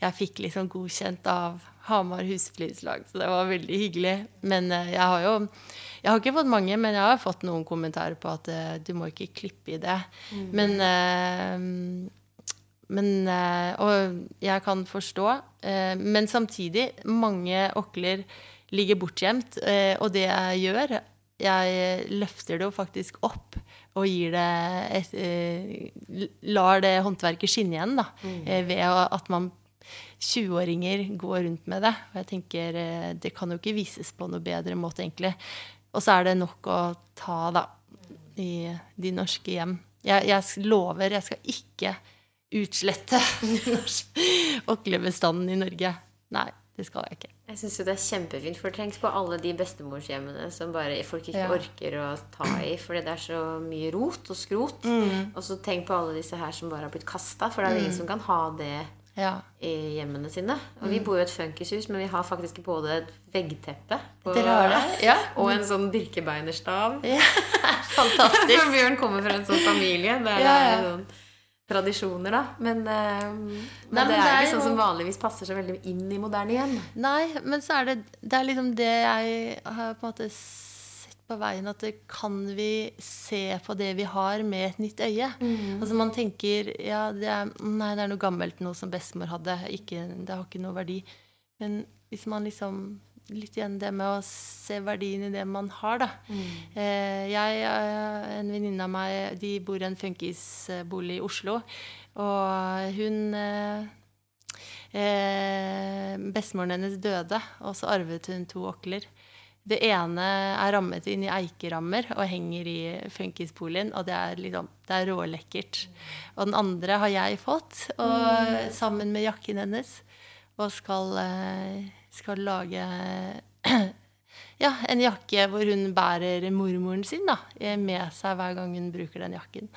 Jeg fikk liksom godkjent av Hamar Husflidslag, så det var veldig hyggelig. Men eh, jeg har jo Jeg har ikke fått mange, men jeg har fått noen kommentarer på at eh, du må ikke klippe i det. Mm. Men eh, men, og jeg kan forstå. Men samtidig, mange okler ligger bortgjemt. Og det jeg gjør, jeg løfter det jo faktisk opp og gir det et, lar det håndverket skinne igjen, da. eh, Ved at man 20-åringer går rundt med det. Og jeg tenker eh, det kan jo ikke vises på noe bedre måte, egentlig. Og så er det nok å ta, da, i de norske hjem. Jeg, jeg lover, jeg skal ikke utslette oklebestanden i Norge. Nei, det skal jeg ikke. Jeg syns det er kjempefint, for tenk på alle de bestemorshjemmene som bare folk ikke Ja. orker å ta i fordi det er så mye rot og skrot. Mm. Og så tenk på alle disse her som bare har blitt kasta, for det er jo ingen som kan ha det Ja. i hjemmene sine. Og vi bor jo i et funkishus, men vi har faktisk både et veggteppe på? Ja. og en sånn birkebeinerstav. ja. Fantastisk. For Bjørn kommer fra en sånn familie det er sånn tradisjoner, da. Men, eh, men, Nei, men det er det er ikke sånn som vanligvis passer så veldig inn i moderne hjem. Nei, men så er det Det er liksom det jeg har på en måte på veien, at det kan vi se på det vi har, med et nytt øye. Altså man tenker ja, det er, nei, det er noe gammelt, noe som bestemor hadde. Ikke, det har ikke noe verdi. Men hvis man liksom Litt igjen det med å se verdien i det man har, da. Mm. jeg, eh, En venninne av meg de bor i en funkisbolig i Oslo. Og hun eh, eh, Bestemoren hennes døde, og så arvet hun to okler. Det ene er rammet inn i eikerammer og henger i funkisboligen. Og det er, liksom, det er rålekkert. Og den andre har jeg fått, og, sammen med jakken hennes. Og skal, eh, skal lage ja, en jakke hvor hun bærer mormoren sin da, med seg hver gang hun bruker den jakken.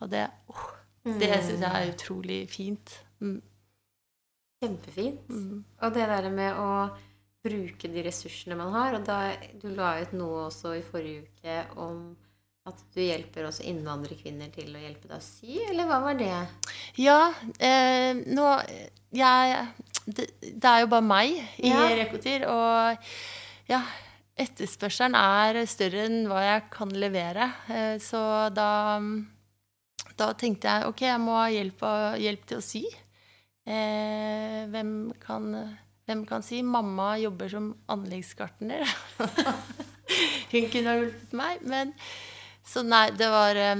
Og det, oh, det syns jeg er utrolig fint. Mm. Kjempefint. Mm. Og det der med å bruke de ressursene man har. Og da, du la ut noe også i forrige uke om at du hjelper også innvandrerkvinner til å hjelpe deg å sy, eller hva var det? Ja, eh, nå jeg, det, det er jo bare meg i Ja. Rekotir, og ja, etterspørselen er større enn hva jeg kan levere. Eh, så da, da tenkte jeg ok, jeg må ha hjelp, hjelp til å sy. Eh, hvem, kan, hvem kan si Mamma jobber som anleggsgartner. Hun kunne ha hjulpet meg. Men så nei, det var eh,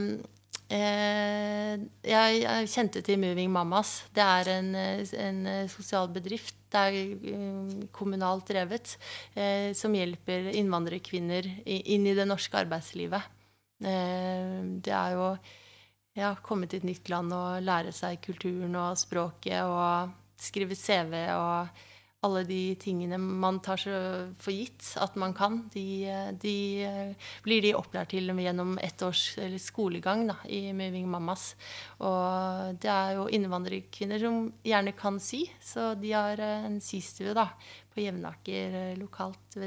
jeg, jeg kjente til Moving Mamas. Det er en, en eh, sosial bedrift. Det er eh, kommunalt drevet. Eh, som hjelper innvandrerkvinner inn i det norske arbeidslivet. Eh, det er jo ja, komme til et nytt land og lære seg kulturen og språket og skrive CV og alle de tingene man tar så for gitt at man kan, de, de eh, blir de opplært til gjennom ett års skolegang da, i Moving Mamas. Og det er jo innvandrerkvinner som gjerne kan sy, så de har eh, en systue da, på Jevnaker eh, lokalt,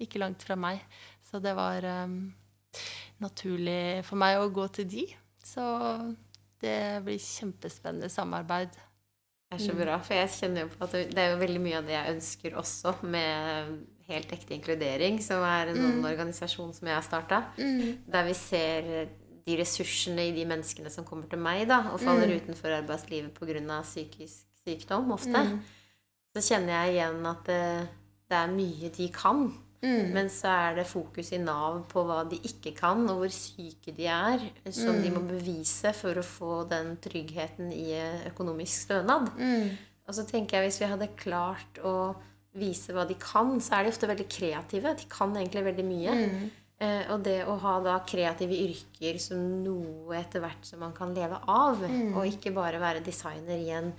ikke langt fra meg. Så det var um, naturlig for meg å gå til de. Så det blir kjempespennende samarbeid. Det er så bra, for jeg kjenner jo på at det er jo veldig mye av det jeg ønsker også med Helt ekte inkludering, som er en mm. organisasjon som jeg har starta. Der vi ser de ressursene i de menneskene som kommer til meg da, og faller utenfor arbeidslivet pga. psykisk sykdom ofte. Så kjenner jeg igjen at det, det er mye de kan. Men så er det fokus i Nav på hva de ikke kan, og hvor syke de er, som de må bevise for å få den tryggheten i økonomisk stønad. Og så tenker jeg hvis vi hadde klart å vise hva de kan, så er de ofte veldig kreative. De kan egentlig veldig mye. Eh, og det å ha da kreative yrker som noe etter hvert som man kan leve av, og ikke bare være designer i en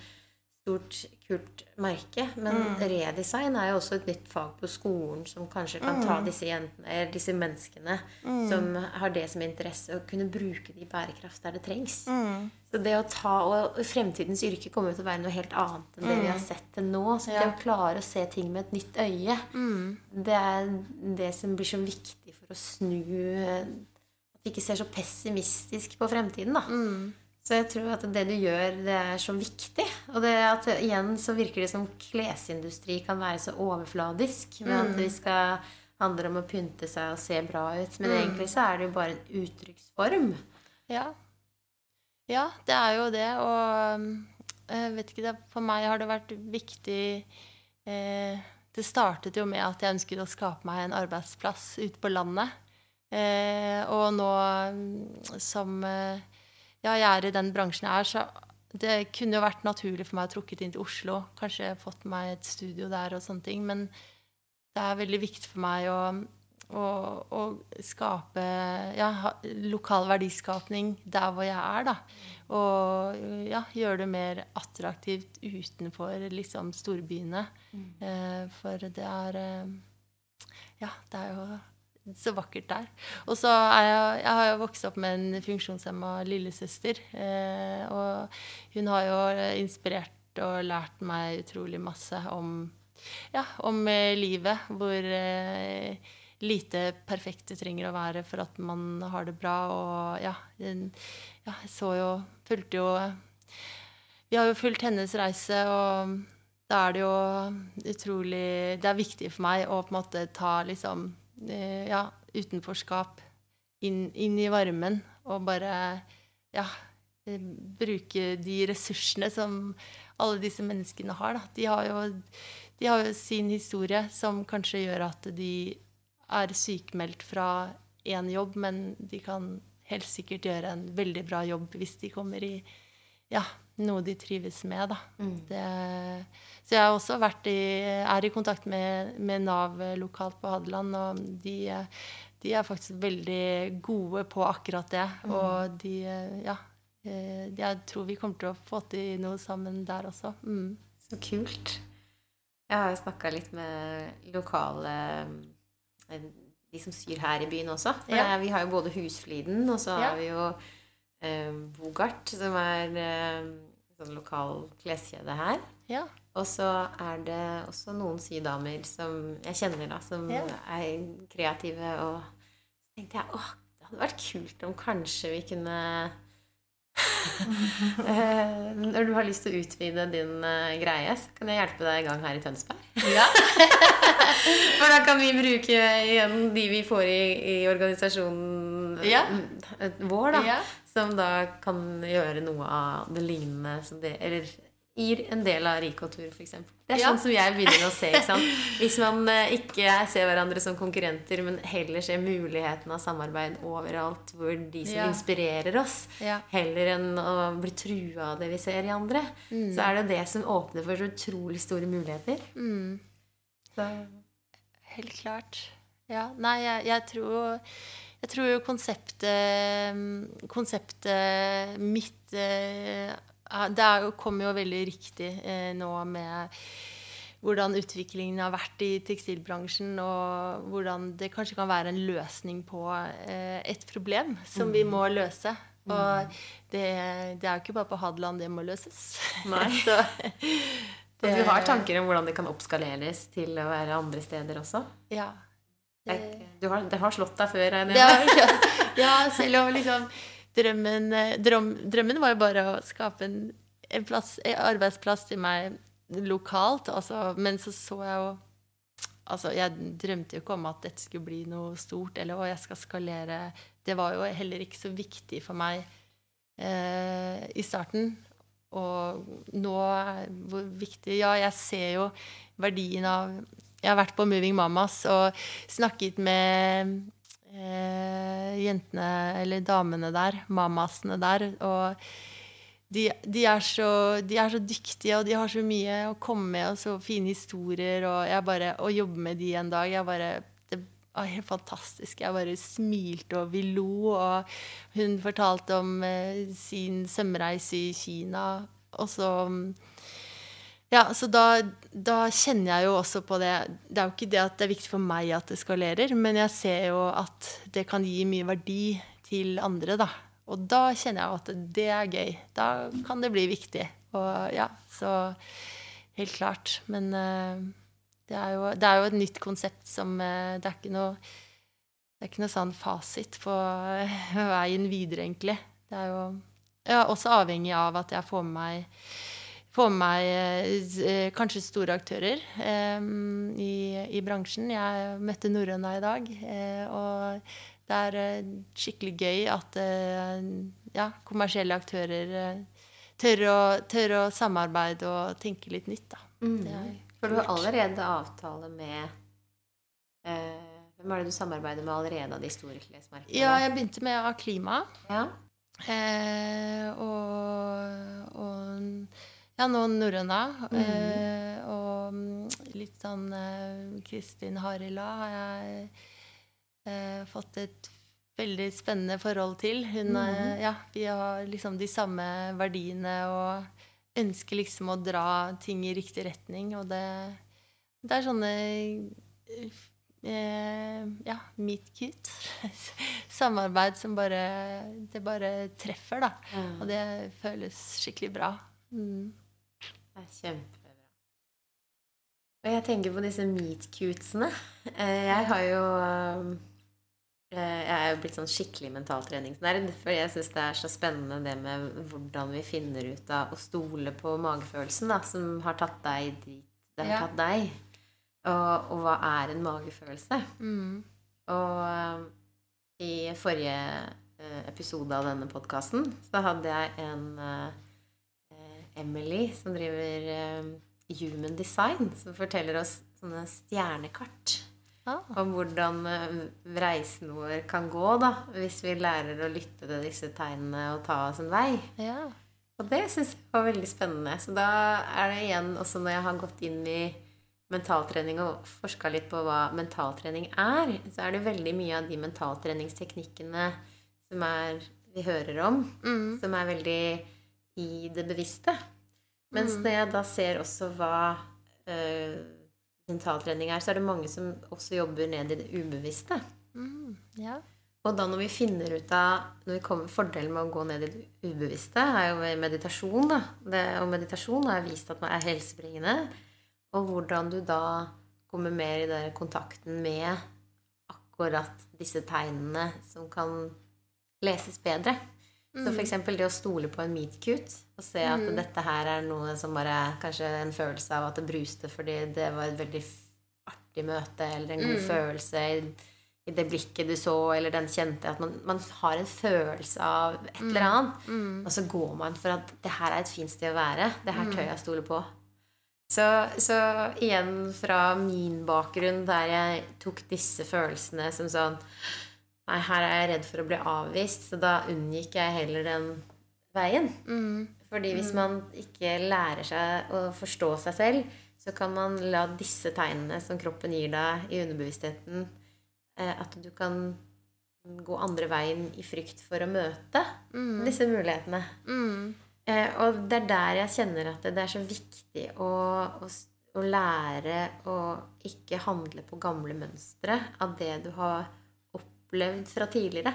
stort, kult merke. Men redesign er jo også et nytt fag på skolen som kanskje kan ta disse jentene, eller disse menneskene som har det som interesse, og kunne bruke det i bærekraft der det trengs. Så det å ta, og Fremtidens yrke kommer til å være noe helt annet enn det vi har sett til nå. Så det å klare å se ting med et nytt øye, det er det som blir så viktig for å snu At vi ikke ser så pessimistisk på fremtiden. da. Så jeg tror at det du gjør, det er så viktig. Og det at igjen så virker det som klesindustri kan være så overfladisk. Med at vi skal handle om å pynte seg og se bra ut. Men egentlig så er det jo bare en uttrykksform. Ja. ja, det er jo det. Og jeg vet ikke, for meg har det vært viktig eh, Det startet jo med at jeg ønsket å skape meg en arbeidsplass ute på landet. Eh, og nå mm, som eh, ja, jeg er i den bransjen jeg er, så det kunne jo vært naturlig for meg å trukket inn til Oslo. Kanskje fått meg et studio der og sånne ting. Men det er veldig viktig for meg å, å, å skape ja, lokal verdiskapning der hvor jeg er, da. Og ja, gjøre det mer attraktivt utenfor liksom storbyene. Eh, for det er eh, Ja, det er jo så vakkert der. Og så er jeg, jeg har jo vokst opp med en funksjonshemma lillesøster. Eh, og hun har jo inspirert og lært meg utrolig masse om, ja, om eh, livet. Hvor eh, lite perfekt det trenger å være for at man har det bra. Og ja, den- ja jeg så jo Fulgte jo Vi har jo fulgt hennes reise, og da er det jo utrolig Det er viktig for meg å på en måte ta liksom eh, ja, utenforskap inn, inn i varmen og bare ja, eh, bruke de ressursene som alle disse menneskene har. Da. De, har jo, de har jo sin historie som kanskje gjør at de er sykemeldt fra én jobb, men de kan helt sikkert gjøre en veldig bra jobb hvis de kommer i ja, noe de trives med. Da. Det, så jeg har også vært i, er i kontakt med, med Nav lokalt på Hadeland, og de, de er faktisk veldig gode på akkurat det. Og de Ja. eh, Jeg tror vi kommer til å få til noe sammen der også. Mm. Så kult. Jeg har jo snakka litt med lokale eh, De som syr her i byen også. Ja. vi har jo både Husfliden, og så Ja. har vi jo eh, Bogart, som er eh, sånn lokal kleskjede her. Ja. Og så er det også noen sydamer som jeg kjenner, da, som Ja. er kreative. Og så tenkte jeg åh, det hadde vært kult om kanskje vi kunne Eh, Når du har lyst til å utvide din eh, greie, så kan jeg hjelpe deg i gang her i Tønsberg. Ja. For da kan vi bruke igjen de vi får i, i organisasjonen Ja. eh, vår, da. Ja. Som da kan gjøre noe av det lignende som det Eller gir en del av Rico-tur, f.eks. Det er Ja. sånn som jeg begynner å se. ikke sant? Hvis man eh, ikke ser hverandre som konkurrenter, men heller ser muligheten av samarbeid overalt, hvor de som Ja. inspirerer oss, Ja. heller enn å bli trua av det vi ser i andre, Mm. så er det det som åpner for så utrolig store muligheter. Mm. Så Helt klart. Ja, nei, jeg, jeg tror Jeg tror jo konseptet Konseptet mitt eh, Det er jo, kommer jo veldig riktig eh, nå med hvordan utviklingen har vært i tekstilbransjen, og hvordan det kanskje kan være en løsning på eh, et problem som vi må løse. Og det, det er jo ikke bare på Hadeland det må løses. Nei. Så, Så du har tanker om hvordan det kan oppskaleres til å være andre steder også? ja. Det, har, det har slått deg før? regner Ja, jeg med? ja, selv om liksom drømmen, eh, drøm, drømmen var jo bare å skape en, en, plass, en arbeidsplass til meg lokalt. Altså, men så så jeg jo Altså, jeg drømte jo ikke om at dette skulle bli noe stort, eller å, jeg skal skalere. Det var jo heller ikke så viktig for meg eh, i starten. Og nå hvor viktig Ja, jeg ser jo verdien av Jeg har vært på Moving Mamas og snakket med eh, jentene, eller damene der, mamasene der, og de, de, er så, de er så dyktige, og de har så mye å komme med, og så fine historier, og jeg bare Å jobbe med de en dag jeg bare, det, var helt fantastisk. Jeg bare smilte, og vi lo. Og hun fortalte om eh, sin sømreise i Kina. Og så Ja, så da, da, kjenner jeg jo også på det Det er jo ikke det at det er viktig for meg at det skalerer, men jeg ser jo at det kan gi mye verdi til andre, da. Og da kjenner jeg at det er gøy. Da kan det bli viktig. Og ja, så Helt klart. Men uh, det, er jo, det, er jo, et nytt konsept som uh, Det er ikke noe det er ikke noe sånn fasit på uh, veien videre, egentlig. Det er jo ja, også avhengig av at jeg får med meg, får med meg kanskje store aktører i, i, bransjen. Jeg møtte norrøna i dag, og det er skikkelig gøy at ja, kommersielle aktører tør å, tør å, samarbeide og tenke litt nytt. Mm. For du har allerede avtale med eh, Hvem er det du samarbeider med allerede av de store klesmerkene? Ja, jeg begynte med klima. Ja. Eh, og, og, ja, noen norrøne. Mm. Eh, og litt sånn eh, Kristin Harila har jeg eh, fått et veldig spennende forhold til. Hun, mm. ja, vi har liksom de samme verdiene og ønsker liksom å dra ting i riktig retning. Og det, det er sånne eh, ja, meet cute. Samarbeid som bare Det bare treffer, da. Mm. Og det føles skikkelig bra. Mm. Det er kjempebra. Og jeg tenker på disse meatcutesene. Eh, jeg har jo Eh, jeg er jo blitt sånn skikkelig mentaltreningsnerd. For jeg syns det er så spennende det med hvordan vi finner ut av å stole på magefølelsen, da, som har tatt deg dit det har ja. tatt deg. Og, og, hva er en magefølelse? Mm. Og i forrige episode av denne podkasten så hadde jeg en Emily som driver Human Design, som forteller oss sånne stjernekart Ah. Om hvordan eh, reisen vår kan gå, da, hvis vi lærer å lytte til disse tegnene og ta oss en vei. Ja. Og det syns jeg var veldig spennende. Så da er det igjen, også når jeg har gått inn i mentaltrening og forska litt på hva mentaltrening er, så er det veldig mye av de mentaltreningsteknikkene som er, vi hører om, mm. som er veldig i det bevisste. Mens mm. når jeg da ser også hva øh, mentaltrening er, så er det mange som også jobber ned i det ubevisste. Mm, ja. Og da når vi finner ut av når vi kommer, Fordelen med å gå ned i det ubevisste er jo meditasjon. da. Det, og meditasjon har vist at man er helsebringende. Og hvordan du da kommer mer i den kontakten med akkurat disse tegnene som kan leses bedre. Mm. Så f.eks. det å stole på en meet-cute og se at mm. dette her er noe som bare Kanskje en følelse av at det bruste fordi det var et veldig artig møte, eller en god mm. følelse i, i, det blikket du så, eller den kjente At man, man har en følelse av et eller mm. annet. Mm. Og så går man for at det her er et fint sted å være. Det her tør jeg stole på. Så, så, igjen fra min bakgrunn, der jeg tok disse følelsene som sånn Nei, her er jeg redd for å bli avvist, så da unngikk jeg heller den veien. Mm. Fordi hvis mm. man ikke lærer seg å forstå seg selv, så kan man la disse tegnene som kroppen gir deg i underbevisstheten, eh, at du kan gå andre veien i frykt for å møte mm. disse mulighetene. Mm. Eh, og det er der jeg kjenner at det er så viktig å, å, å lære å ikke handle på gamle mønstre av det du har opplevd fra tidligere.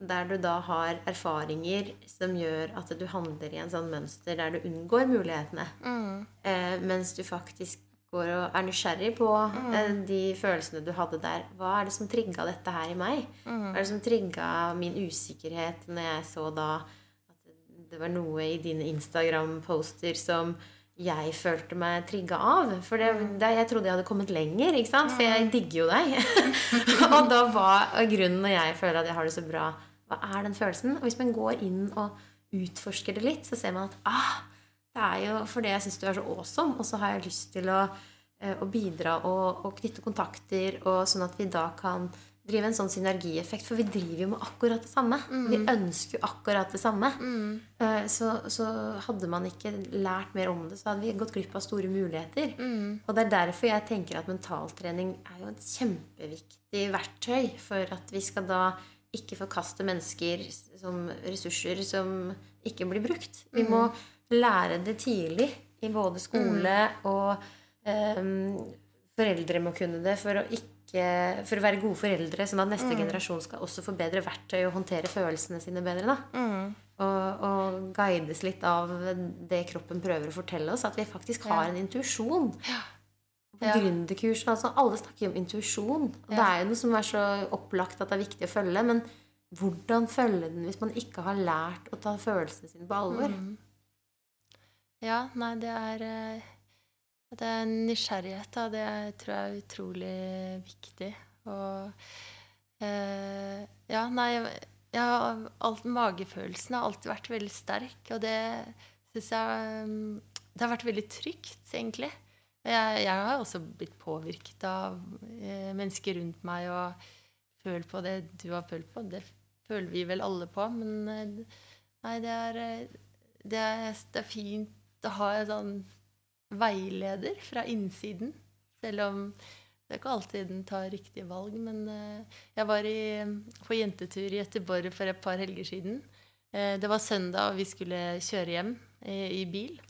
Der du da har erfaringer som gjør at du handler i en sånn mønster der du unngår mulighetene. Mm. Eh, mens du faktisk går og er nysgjerrig på mm. eh, de følelsene du hadde der. Hva er det som trigga dette her i meg? Mm. Hva er det som trigga min usikkerhet når jeg så da at det var noe i dine Instagram-poster som jeg følte meg trigga av. For det, mm. det, jeg trodde jeg hadde kommet lenger, ikke sant? for jeg mm. digger jo deg. og da var grunnen når jeg føler at jeg har det så bra, hva er den følelsen? Og hvis man går inn og utforsker det litt, så ser man at ah, det er jo fordi jeg syns du er så awesome, og så har jeg lyst til å, eh, å bidra og, og, knytte kontakter, og sånn at vi da kan drive en sånn synergieffekt, for vi driver jo med akkurat det samme. Vi ønsker jo akkurat det samme. Mm. Så, så hadde man ikke lært mer om det, så hadde vi gått glipp av store muligheter. Og det er derfor jeg tenker at mentaltrening er jo et kjempeviktig verktøy for at vi skal da ikke forkaste mennesker som ressurser som ikke blir brukt. Vi må lære det tidlig i både skole og um, foreldre må kunne det for å, ikke, for å være gode foreldre, sånn at neste generasjon skal også få bedre verktøy og håndtere følelsene sine bedre. da. Og, og guides litt av det kroppen prøver å fortelle oss, at vi faktisk har en intuisjon. På Ja. gründerkurs, altså Alle snakker jo om intuisjon. Og det er jo noe som er så opplagt at det er viktig å følge. Men hvordan følge den hvis man ikke har lært å ta følelsene sine på alvor? Mm. Ja, nei, det er eh, Det er nysgjerrighet, da. Det tror jeg er utrolig viktig. Og eh, Ja, nei jeg alt, Magefølelsen har alltid vært veldig sterk, og det syns jeg mm, Det har vært veldig trygt, egentlig. Jeg, jeg har også blitt påvirket av eh, mennesker rundt meg og følt på det du har følt på. Det føler vi vel alle på, men eh, nei, det er, eh, det er, det er fint å ha en sånn veileder fra innsiden. Selv om det er ikke alltid den tar riktige valg. Men eh, jeg var i, på jentetur i Gøteborg for et par helger siden. Eh, det var søndag, og vi skulle kjøre hjem i, bil.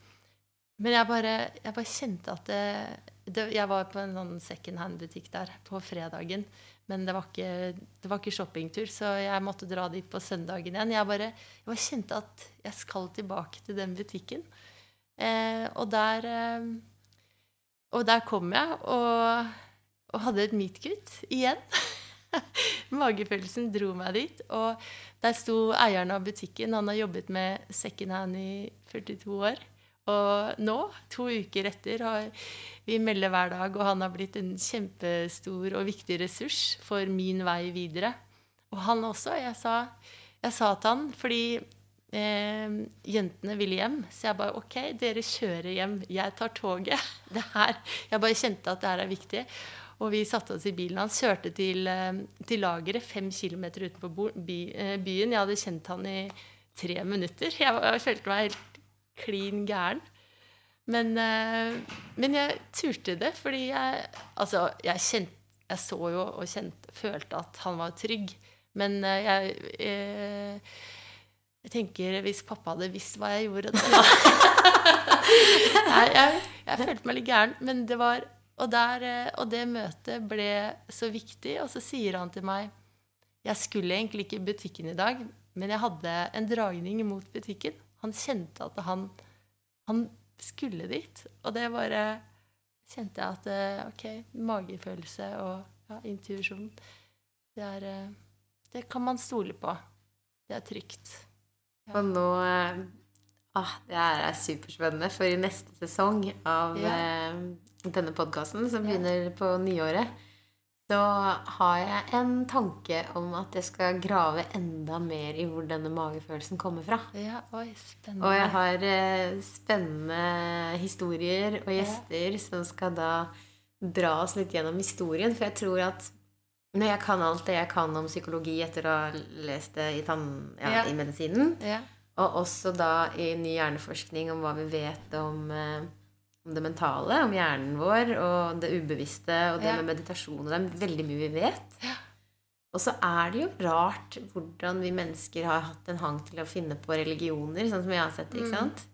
Men jeg bare, jeg bare kjente at det, det Jeg var på en sånn second hand-butikk der på fredagen. Men det var, ikke, det var ikke shoppingtur, så jeg måtte dra dit på søndagen igjen. Jeg bare, jeg bare kjente at jeg skal tilbake til den butikken. Eh, og, der, eh, og der kom jeg og, og hadde et meet-kutt igjen. Magefølelsen dro meg dit. Og der sto eieren av butikken. Han har jobbet med second hand i 42 år. Og nå, to uker etter, har vi melder hver dag, og han har blitt en kjempestor og viktig ressurs for min vei videre. Og han også. Jeg sa, jeg sa til han, fordi eh, jentene ville hjem, så jeg bare OK, dere kjører hjem. Jeg tar toget. Det her, Jeg bare kjente at det her er viktig. Og vi satte oss i bilen hans, kjørte til, eh, til lageret fem kilometer utenfor eh, byen. Jeg hadde kjent han i tre minutter. Jeg, jeg følte meg helt klin gæren. Men, eh, men jeg turte det, fordi jeg Altså, jeg kjent, Jeg så jo og kjent, følte at han var trygg. Men eh, jeg eh, Jeg tenker hvis pappa hadde visst hva jeg gjorde da Nei, jeg, jeg følte meg litt gæren. Men det var og, der, eh, og det møtet ble så viktig. Og så sier han til meg Jeg skulle egentlig ikke i butikken i dag, men jeg hadde en dragning mot butikken. Han kjente at han, han skulle dit. Og det bare kjente jeg at eh, Ok, magefølelse og ja, intuisjon det, eh, det kan man stole på. Det er trygt. Og nå eh, ah, Det her er superspennende, for i neste sesong av Ja. eh, denne podkasten, som begynner på nyåret, så har jeg en tanke om at jeg skal grave enda mer i hvor denne magefølelsen kommer fra. Ja, oi, spennende. Og jeg har eh, spennende historier og gjester som skal da dra oss litt gjennom historien. For jeg tror at når jeg kan alt det jeg kan om psykologi etter å ha lest det i, tann, ja, Ja. i medisinen, ja. og også da i ny hjerneforskning om hva vi vet om, eh, om det mentale, om hjernen vår, og det ubevisste, og det med meditasjon. Og det er veldig mye vi vet. Ja. Og så er det jo rart hvordan vi mennesker har hatt en hang til å finne på religioner, sånn som jeg har sett det. ikke sant?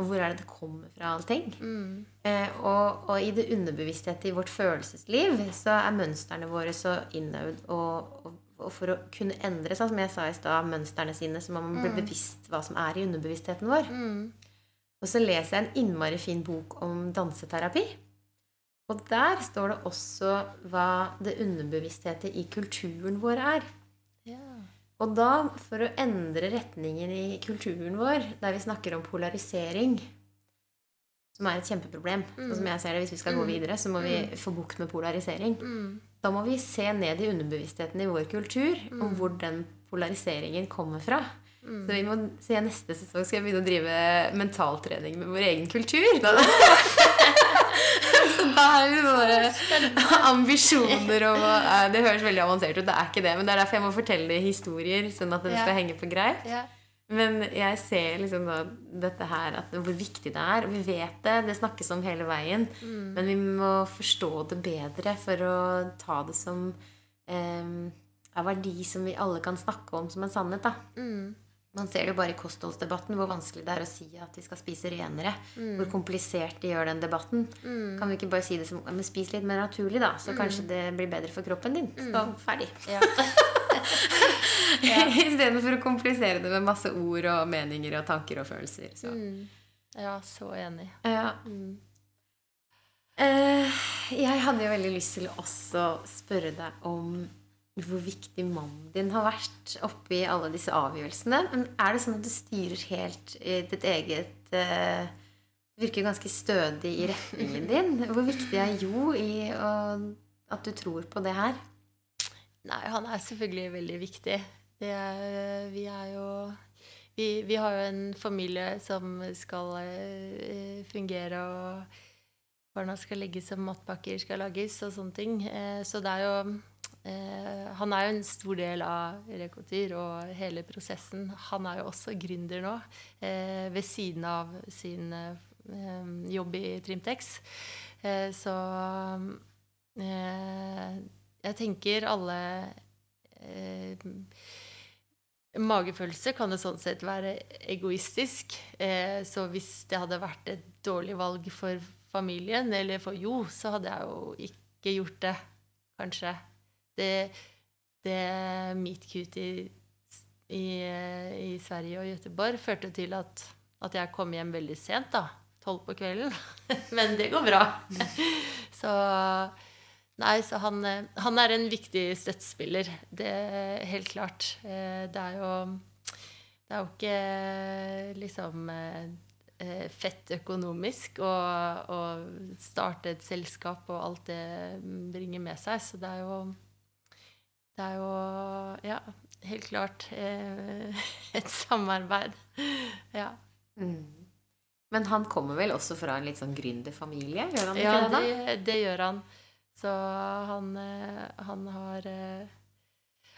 Og hvor er det det kommer fra, allting? Mm. Eh, og, og i det underbevisstheten i vårt følelsesliv så er mønstrene våre så innøvd. Og, og, og for å kunne endre seg, som jeg sa i stad, mønstrene sine, så må man bli bevisst hva som er i underbevisstheten vår. Mm. Og så leser jeg en innmari fin bok om danseterapi. Og der står det også hva det underbevissthetet i kulturen vår er. Og da, for å endre retningen i kulturen vår, der vi snakker om polarisering, som er et kjempeproblem, og som jeg ser det, hvis vi skal gå videre, så må vi få bukt med polarisering. Mm. Da må vi se ned i underbevisstheten i vår kultur, Mm. om hvor den polariseringen kommer fra. Så vi må se neste sesong skal jeg begynne å drive mentaltrening med vår egen kultur. Da. Så da er det sånne ambisjoner om å eh, Det høres veldig avansert ut, det er ikke det. Men det er derfor jeg må fortelle historier, sånn at det skal henge på greip. Men jeg ser liksom da dette her, at hvor viktig det er. Og vi vet det, det snakkes om hele veien. Men vi må forstå det bedre for å ta det som eh, en verdi som vi alle kan snakke om som en sannhet. da. Mm. Man ser det jo bare i kostholdsdebatten hvor vanskelig det er å si at vi skal spise renere. Hvor komplisert de gjør den debatten. Kan vi ikke bare si det som men spis litt mer naturlig, da? Så kanskje det blir bedre for kroppen din. Så ferdig. Ja. Istedenfor å komplisere det med masse ord og meninger og tanker og følelser. Så. ja, så enig. Ja. Eh, jeg hadde jo veldig lyst til å også spørre deg om hvor viktig mannen din har vært oppi alle disse avgjørelsene. Men er det sånn at du styrer helt i ditt eget eh, virker ganske stødig i retningen din. Hvor viktig er Jo i å, at du tror på det her? Nei, han er selvfølgelig veldig viktig. Er, vi er jo vi, vi har jo en familie som skal eh, fungere, og barna skal legges, og matpakker skal lages, og sånne ting. Eh, så det er jo eh, Han er jo en stor del av Rekotyr og hele prosessen. Han er jo også gründer nå, eh, ved siden av sin eh, jobb i Trimtex. Eh, så eh, jeg tenker alle eh, Magefølelse kan jo sånn sett være egoistisk. Så hvis det hadde vært et dårlig valg for familien, eller for Jo, så hadde jeg jo ikke gjort det, kanskje. Det, det meet cute i, i, i Sverige og Göteborg førte til at, at jeg kom hjem veldig sent, da. Tolv på kvelden. Men det går bra. så Nei, så han, han er en viktig støttespiller. Det er helt klart. Eh, Det er jo Det er jo ikke eh, liksom eh, fett økonomisk å starte et selskap og alt det bringer med seg. Så det er jo Det er jo Ja, helt klart eh, et samarbeid. Ja. Men han kommer vel også fra en litt sånn gründerfamilie? Gjør han ikke Ja, det, da? det, det gjør han. Så han, eh, han har eh,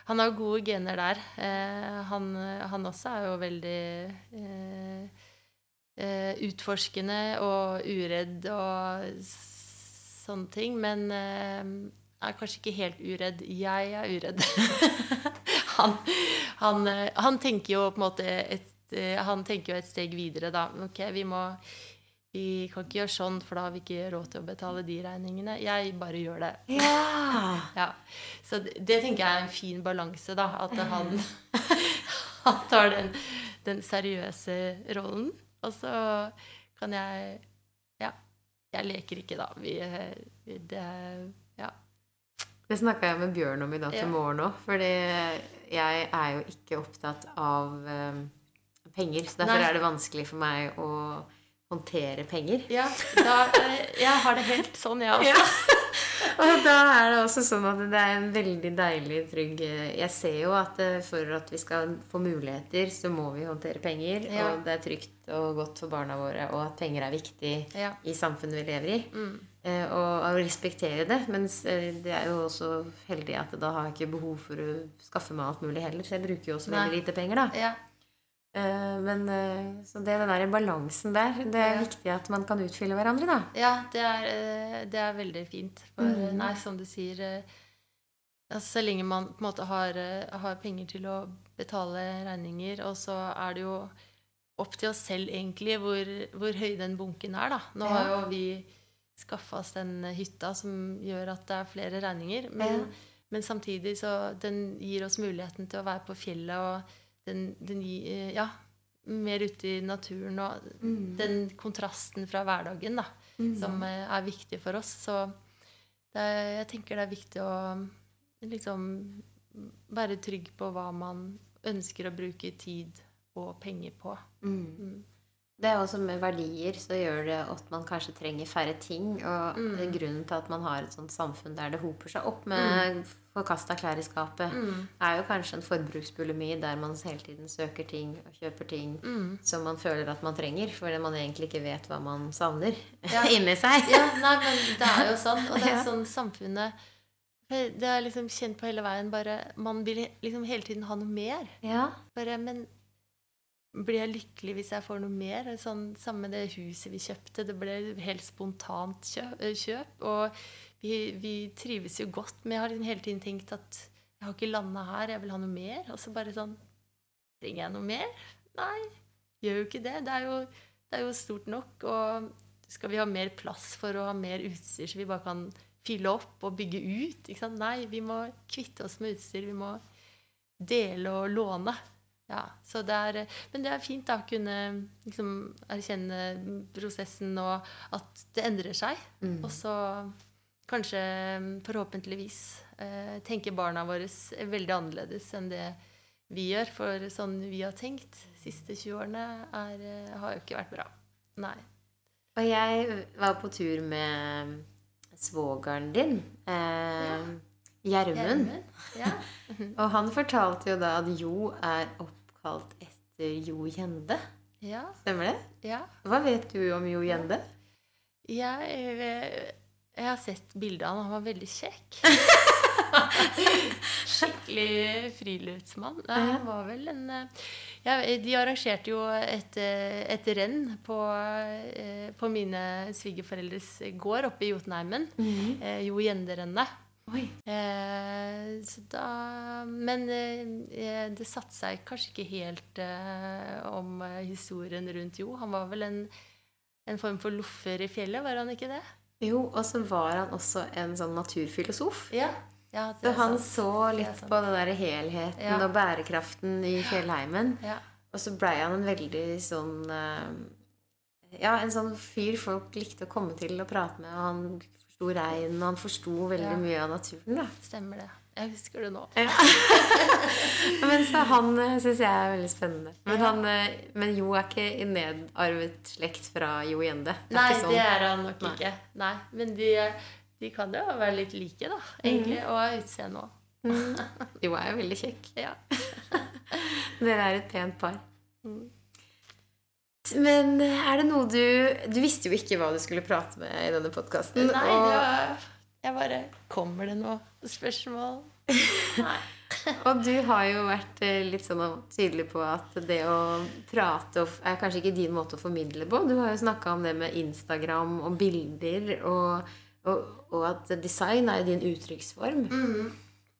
Han har gode gener der. Eh, Han, han også er jo veldig eh, utforskende og uredd og sånne ting. Men eh, er kanskje ikke helt uredd. Jeg er uredd. han, han, eh, han tenker jo på en måte et eh, Han tenker jo et steg videre, da. Ok, vi må vi kan ikke gjøre sånn, for da har vi ikke råd til å betale de regningene. Jeg bare gjør det. Ja! Ja. Så det, det tenker jeg er en fin balanse, da. At han, han tar den, den seriøse rollen. Og så kan jeg Ja. Jeg leker ikke, da. Vi, vi det. Det snakka jeg med Bjørn om i dag til Ja. morgen òg. Fordi jeg er jo ikke opptatt av um, penger. Så derfor Nei. er det vanskelig for meg å håndtere penger. ja da, eh, jeg har det helt sånn, jeg også. Og da er det også sånn at det er en veldig deilig, trygg eh, Jeg ser jo at eh, for at vi skal få muligheter, så må vi håndtere penger. Ja. Og det er trygt og godt for barna våre, og at penger er viktig Ja. i samfunnet vi lever i. Mm. Eh, og å respektere det. Mens eh, det er jo også heldig at da har jeg ikke behov for å skaffe meg alt mulig heller. Så jeg bruker jo også veldig lite penger, da. Ja. Eh, men så det den der balansen der. Det er Ja. viktig at man kan utfylle hverandre, da. Ja, det er, det er veldig fint. For mm. nei, som du sier altså, Så lenge man på en måte har, har penger til å betale regninger, og så er det jo opp til oss selv egentlig hvor, hvor høy den bunken er, da. Nå har jo vi skaffa oss den hytta som gjør at det er flere regninger. Men, Ja. men samtidig så den gir oss muligheten til å være på fjellet, og den, den gir eh, Ja, mer ute i naturen og Mm. den kontrasten fra hverdagen, da som eh, er viktig for oss. Så det er, jeg tenker det er viktig å liksom være trygg på hva man ønsker å bruke tid og penger på. Mm. Mm. Det er også med verdier så gjør det at man kanskje trenger færre ting. Og Mm. grunnen til at man har et sånt samfunn der det hoper seg opp med Mm. forkasta klær i skapet, er jo kanskje en forbruksbulimi der man hele tiden søker ting og kjøper ting Mm. som man føler at man trenger, fordi man egentlig ikke vet hva man savner Ja. inni seg. Ja, nei, men det er jo sånn. Og det er sånn samfunnet Det er liksom kjent på hele veien. Bare, man vil liksom hele tiden ha noe mer. Ja. Bare, men blir jeg lykkelig hvis jeg får noe mer? Sånn, samme det huset vi kjøpte. Det ble helt spontant kjøp. kjøp og vi, vi trives jo godt. Men jeg har liksom hele tiden tenkt at jeg har ikke landa her, jeg vil ha noe mer. Og så bare sånn Trenger jeg noe mer? Nei, gjør jo ikke det. Det er jo, det er jo stort nok. Og skal vi ha mer plass for å ha mer utstyr, så vi bare kan fylle opp og bygge ut? Ikke sant? Nei, vi må kvitte oss med utstyr. Vi må dele og låne. Ja, så det er, men det er fint da å kunne liksom, erkjenne prosessen og at det endrer seg. Mm. Og så kanskje forhåpentligvis eh, tenker barna våre veldig annerledes enn det vi gjør. For sånn vi har tenkt de siste 20 årene, er, eh, har jo ikke vært bra. Nei. Og jeg var på tur med svogeren din, eh, Gjermund. Ja. Og han fortalte jo da at Jo er oppkalt etter Jo Gjende. ja. Stemmer det? ja. Hva vet du om Jo Gjende? Jeg, eh, jeg har sett bildet av han. Han var veldig kjekk. Skikkelig friluftsmann. Nei, Han var vel en eh, ja, De arrangerte jo et, eh, et renn på, eh, på mine svigerforeldres gård oppe i Jotunheimen. Eh, Jo Gjende-rennet. Oi. Eh, så da, men eh, det satte seg kanskje ikke helt eh, om eh, historien rundt Jo. Han var vel en, en form for loffer i fjellet, var han ikke det? Jo, og så var han også en sånn naturfilosof. Ja. ja Så han sant. så litt på den der helheten Ja. og bærekraften i fjellheimen. Ja. Og så blei han en veldig sånn eh, Ja, en sånn fyr folk likte å komme til og prate med. Og han forsto regn, og han forsto veldig Ja. mye av naturen. da. Stemmer det. Jeg husker det nå. Men så han syns jeg er veldig spennende. Men, Ja. han, eh, men Jo er ikke i nedarvet slekt fra Jo Gjende. Det Nei, sånn. det er han nok Nei. ikke. Nei, Men de, de kan jo være litt like, da, egentlig. Og av utseende òg. Mm. Jo er jo veldig kjekk. Ja. Dere er et pent par. Mm. Men er det noe du Du visste jo ikke hva du skulle prate med i denne podkasten. Nei, det var Jeg bare Kommer det noe spørsmål? Nei. Og du har jo vært eh, litt sånn tydelig på at det å prate er kanskje ikke din måte å formidle på. Du har jo snakka om det med Instagram og bilder, og, og, og at design er din uttrykksform. Mm.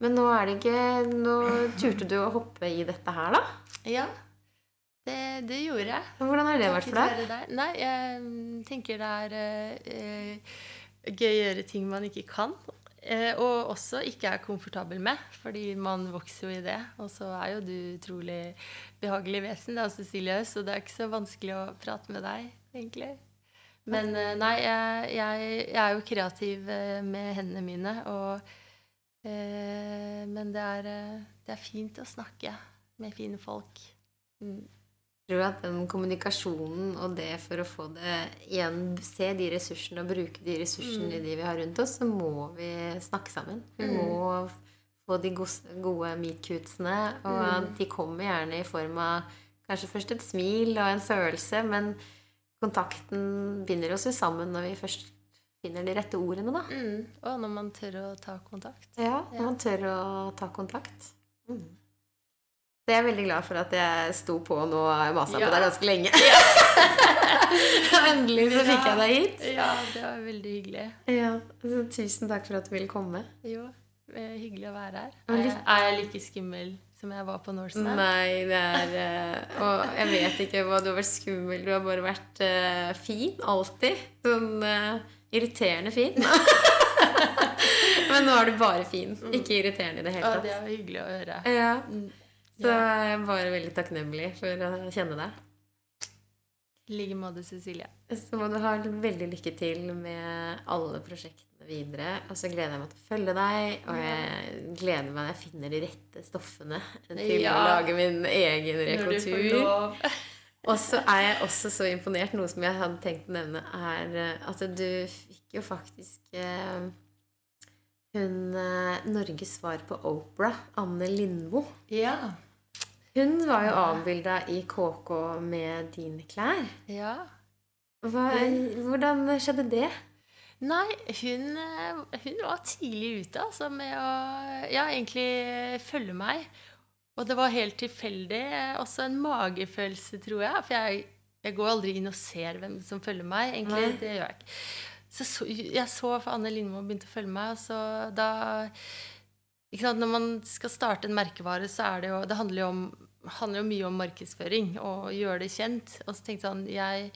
Men nå er det ikke Nå turte du å hoppe i dette her, da? Ja. Det, det gjorde jeg. Hvordan har det vært for deg? Nei, jeg tenker det er eh, gøy å gjøre ting man ikke kan. Uh, og også ikke er komfortabel med, fordi man vokser jo i det. Og så er jo du utrolig behagelig vesen, da, Cecilie, så det er ikke så vanskelig å prate med deg, egentlig. Men uh, nei, jeg, jeg, jeg er jo kreativ med hendene mine, og Men det er, det er fint å snakke med fine folk. Mm. Tror at den kommunikasjonen og det for å få det igjen Se de ressursene og bruke de ressursene i de vi har rundt oss, så må vi snakke sammen. Vi Mm. må få de gode, meetcutesene. Og Mm. de kommer gjerne i form av kanskje først et smil og en følelse, men kontakten binder oss jo sammen når vi først finner de rette ordene, da. Mm. Og når man tør å ta kontakt. Ja, når Ja. man tør å ta kontakt. Mm. Jeg er veldig glad for at jeg sto på nå og masa Ja. på deg ganske lenge. Endelig så fikk jeg deg hit. Ja, det var veldig hyggelig. Ja, så Tusen takk for at du ville komme. Jo, eh, hyggelig å være her. Er jeg, er jeg like skummel som jeg var på Norseman? Nei, det er eh, Og jeg vet ikke hva du har vært skummel. Du har bare vært uh, fin. Alltid. Sånn uh, irriterende fin. Men nå er du bare fin. Ikke irriterende i det hele tatt. Ja, det er hyggelig å høre. Ja, Mm. Så jeg er bare veldig takknemlig for å kjenne deg. I like måte, Cecilie. Så må du ha veldig lykke til med alle prosjektene videre. Og så gleder jeg meg til å følge deg, og jeg gleder meg når jeg finner de rette stoffene til å lage min egen lov. Og så er jeg også så imponert. Noe som jeg hadde tenkt å nevne, er eh, at du fikk jo faktisk eh, hun eh, Norges svar på Opera, Anne Lindmo. Ja. Hun var jo avbilda i KK med dine klær. ja. Hva, hvordan skjedde det? Nei, hun, eh, hun var tidlig ute altså, med å ja, egentlig følge meg. Og det var helt tilfeldig. eh, Også en magefølelse, tror jeg. For jeg, jeg går aldri inn og ser hvem som følger meg. egentlig, Nei. det gjør jeg ikke. Så, så jeg så for Anne Lindmo begynte å følge meg, og så da Når man skal starte en merkevare, så er det jo Det handler jo, om, handler jo mye om markedsføring og gjøre det kjent. Og så tenkte han jeg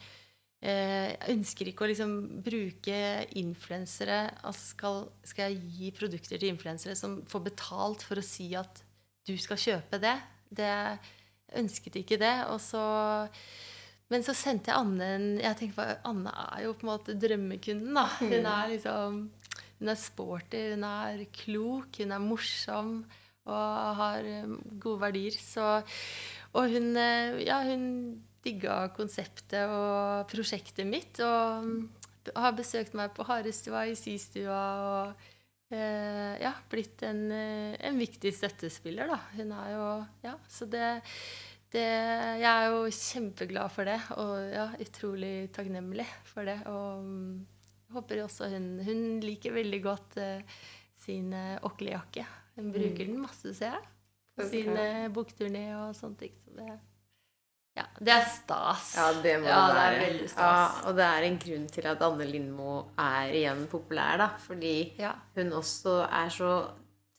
eh, jeg ønsker ikke å liksom bruke influensere altså skal, skal jeg gi produkter til influensere som får betalt for å si at du skal kjøpe det? det jeg ønsket ikke det. Og så, men så sendte jeg Anne en Jeg tenkte Anne er jo på en måte drømmekunden. da. Hun er liksom hun er sporty, hun er klok, hun er morsom og har um, gode verdier. Så, og hun, eh, ja, hun digga konseptet og prosjektet mitt. Og um, har besøkt meg på Harestua, i Sistua og eh, ja, blitt en, eh, en viktig støttespiller, da. Hun er jo Ja, så det, det Jeg er jo kjempeglad for det, og ja, utrolig takknemlig for det. Og um, håper også hun Hun liker veldig godt uh, sin oklejakke. Hun bruker den masse, ser jeg. På okay. sin bra. uh, bukturné og sånne ting. Så det, ja, det er stas. Ja, det må Ja, det det er være. veldig ja, stas. og det er en grunn til at Anne Lindmo er igjen populær, da. Fordi Ja. hun også er så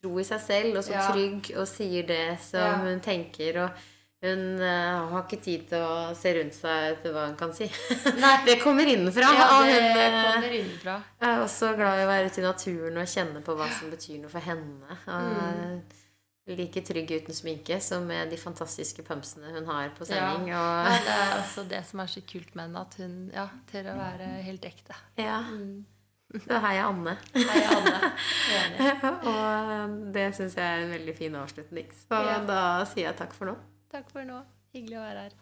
tro i seg selv og så Ja. trygg og sier det som Ja. hun tenker. og hun uh, har ikke tid til å se rundt seg etter hva hun kan si. Det kommer innenfra. ja, det hun eh, kommer innenfra. er også glad i å være ute i naturen og kjenne på hva som betyr noe for henne. Og Mm. Like trygg uten sminke som med de fantastiske pumpsene hun har på Ja. sending. Ja, Og, det er også det som er så kult med henne, at hun ja, tør å være helt ekte. ja. Mm. Så hei, Anne. Hei, Anne. Og det syns jeg er en veldig fin avslutning. Så Ja. da sier jeg takk for nå. Takk for nå. Hyggelig å være her.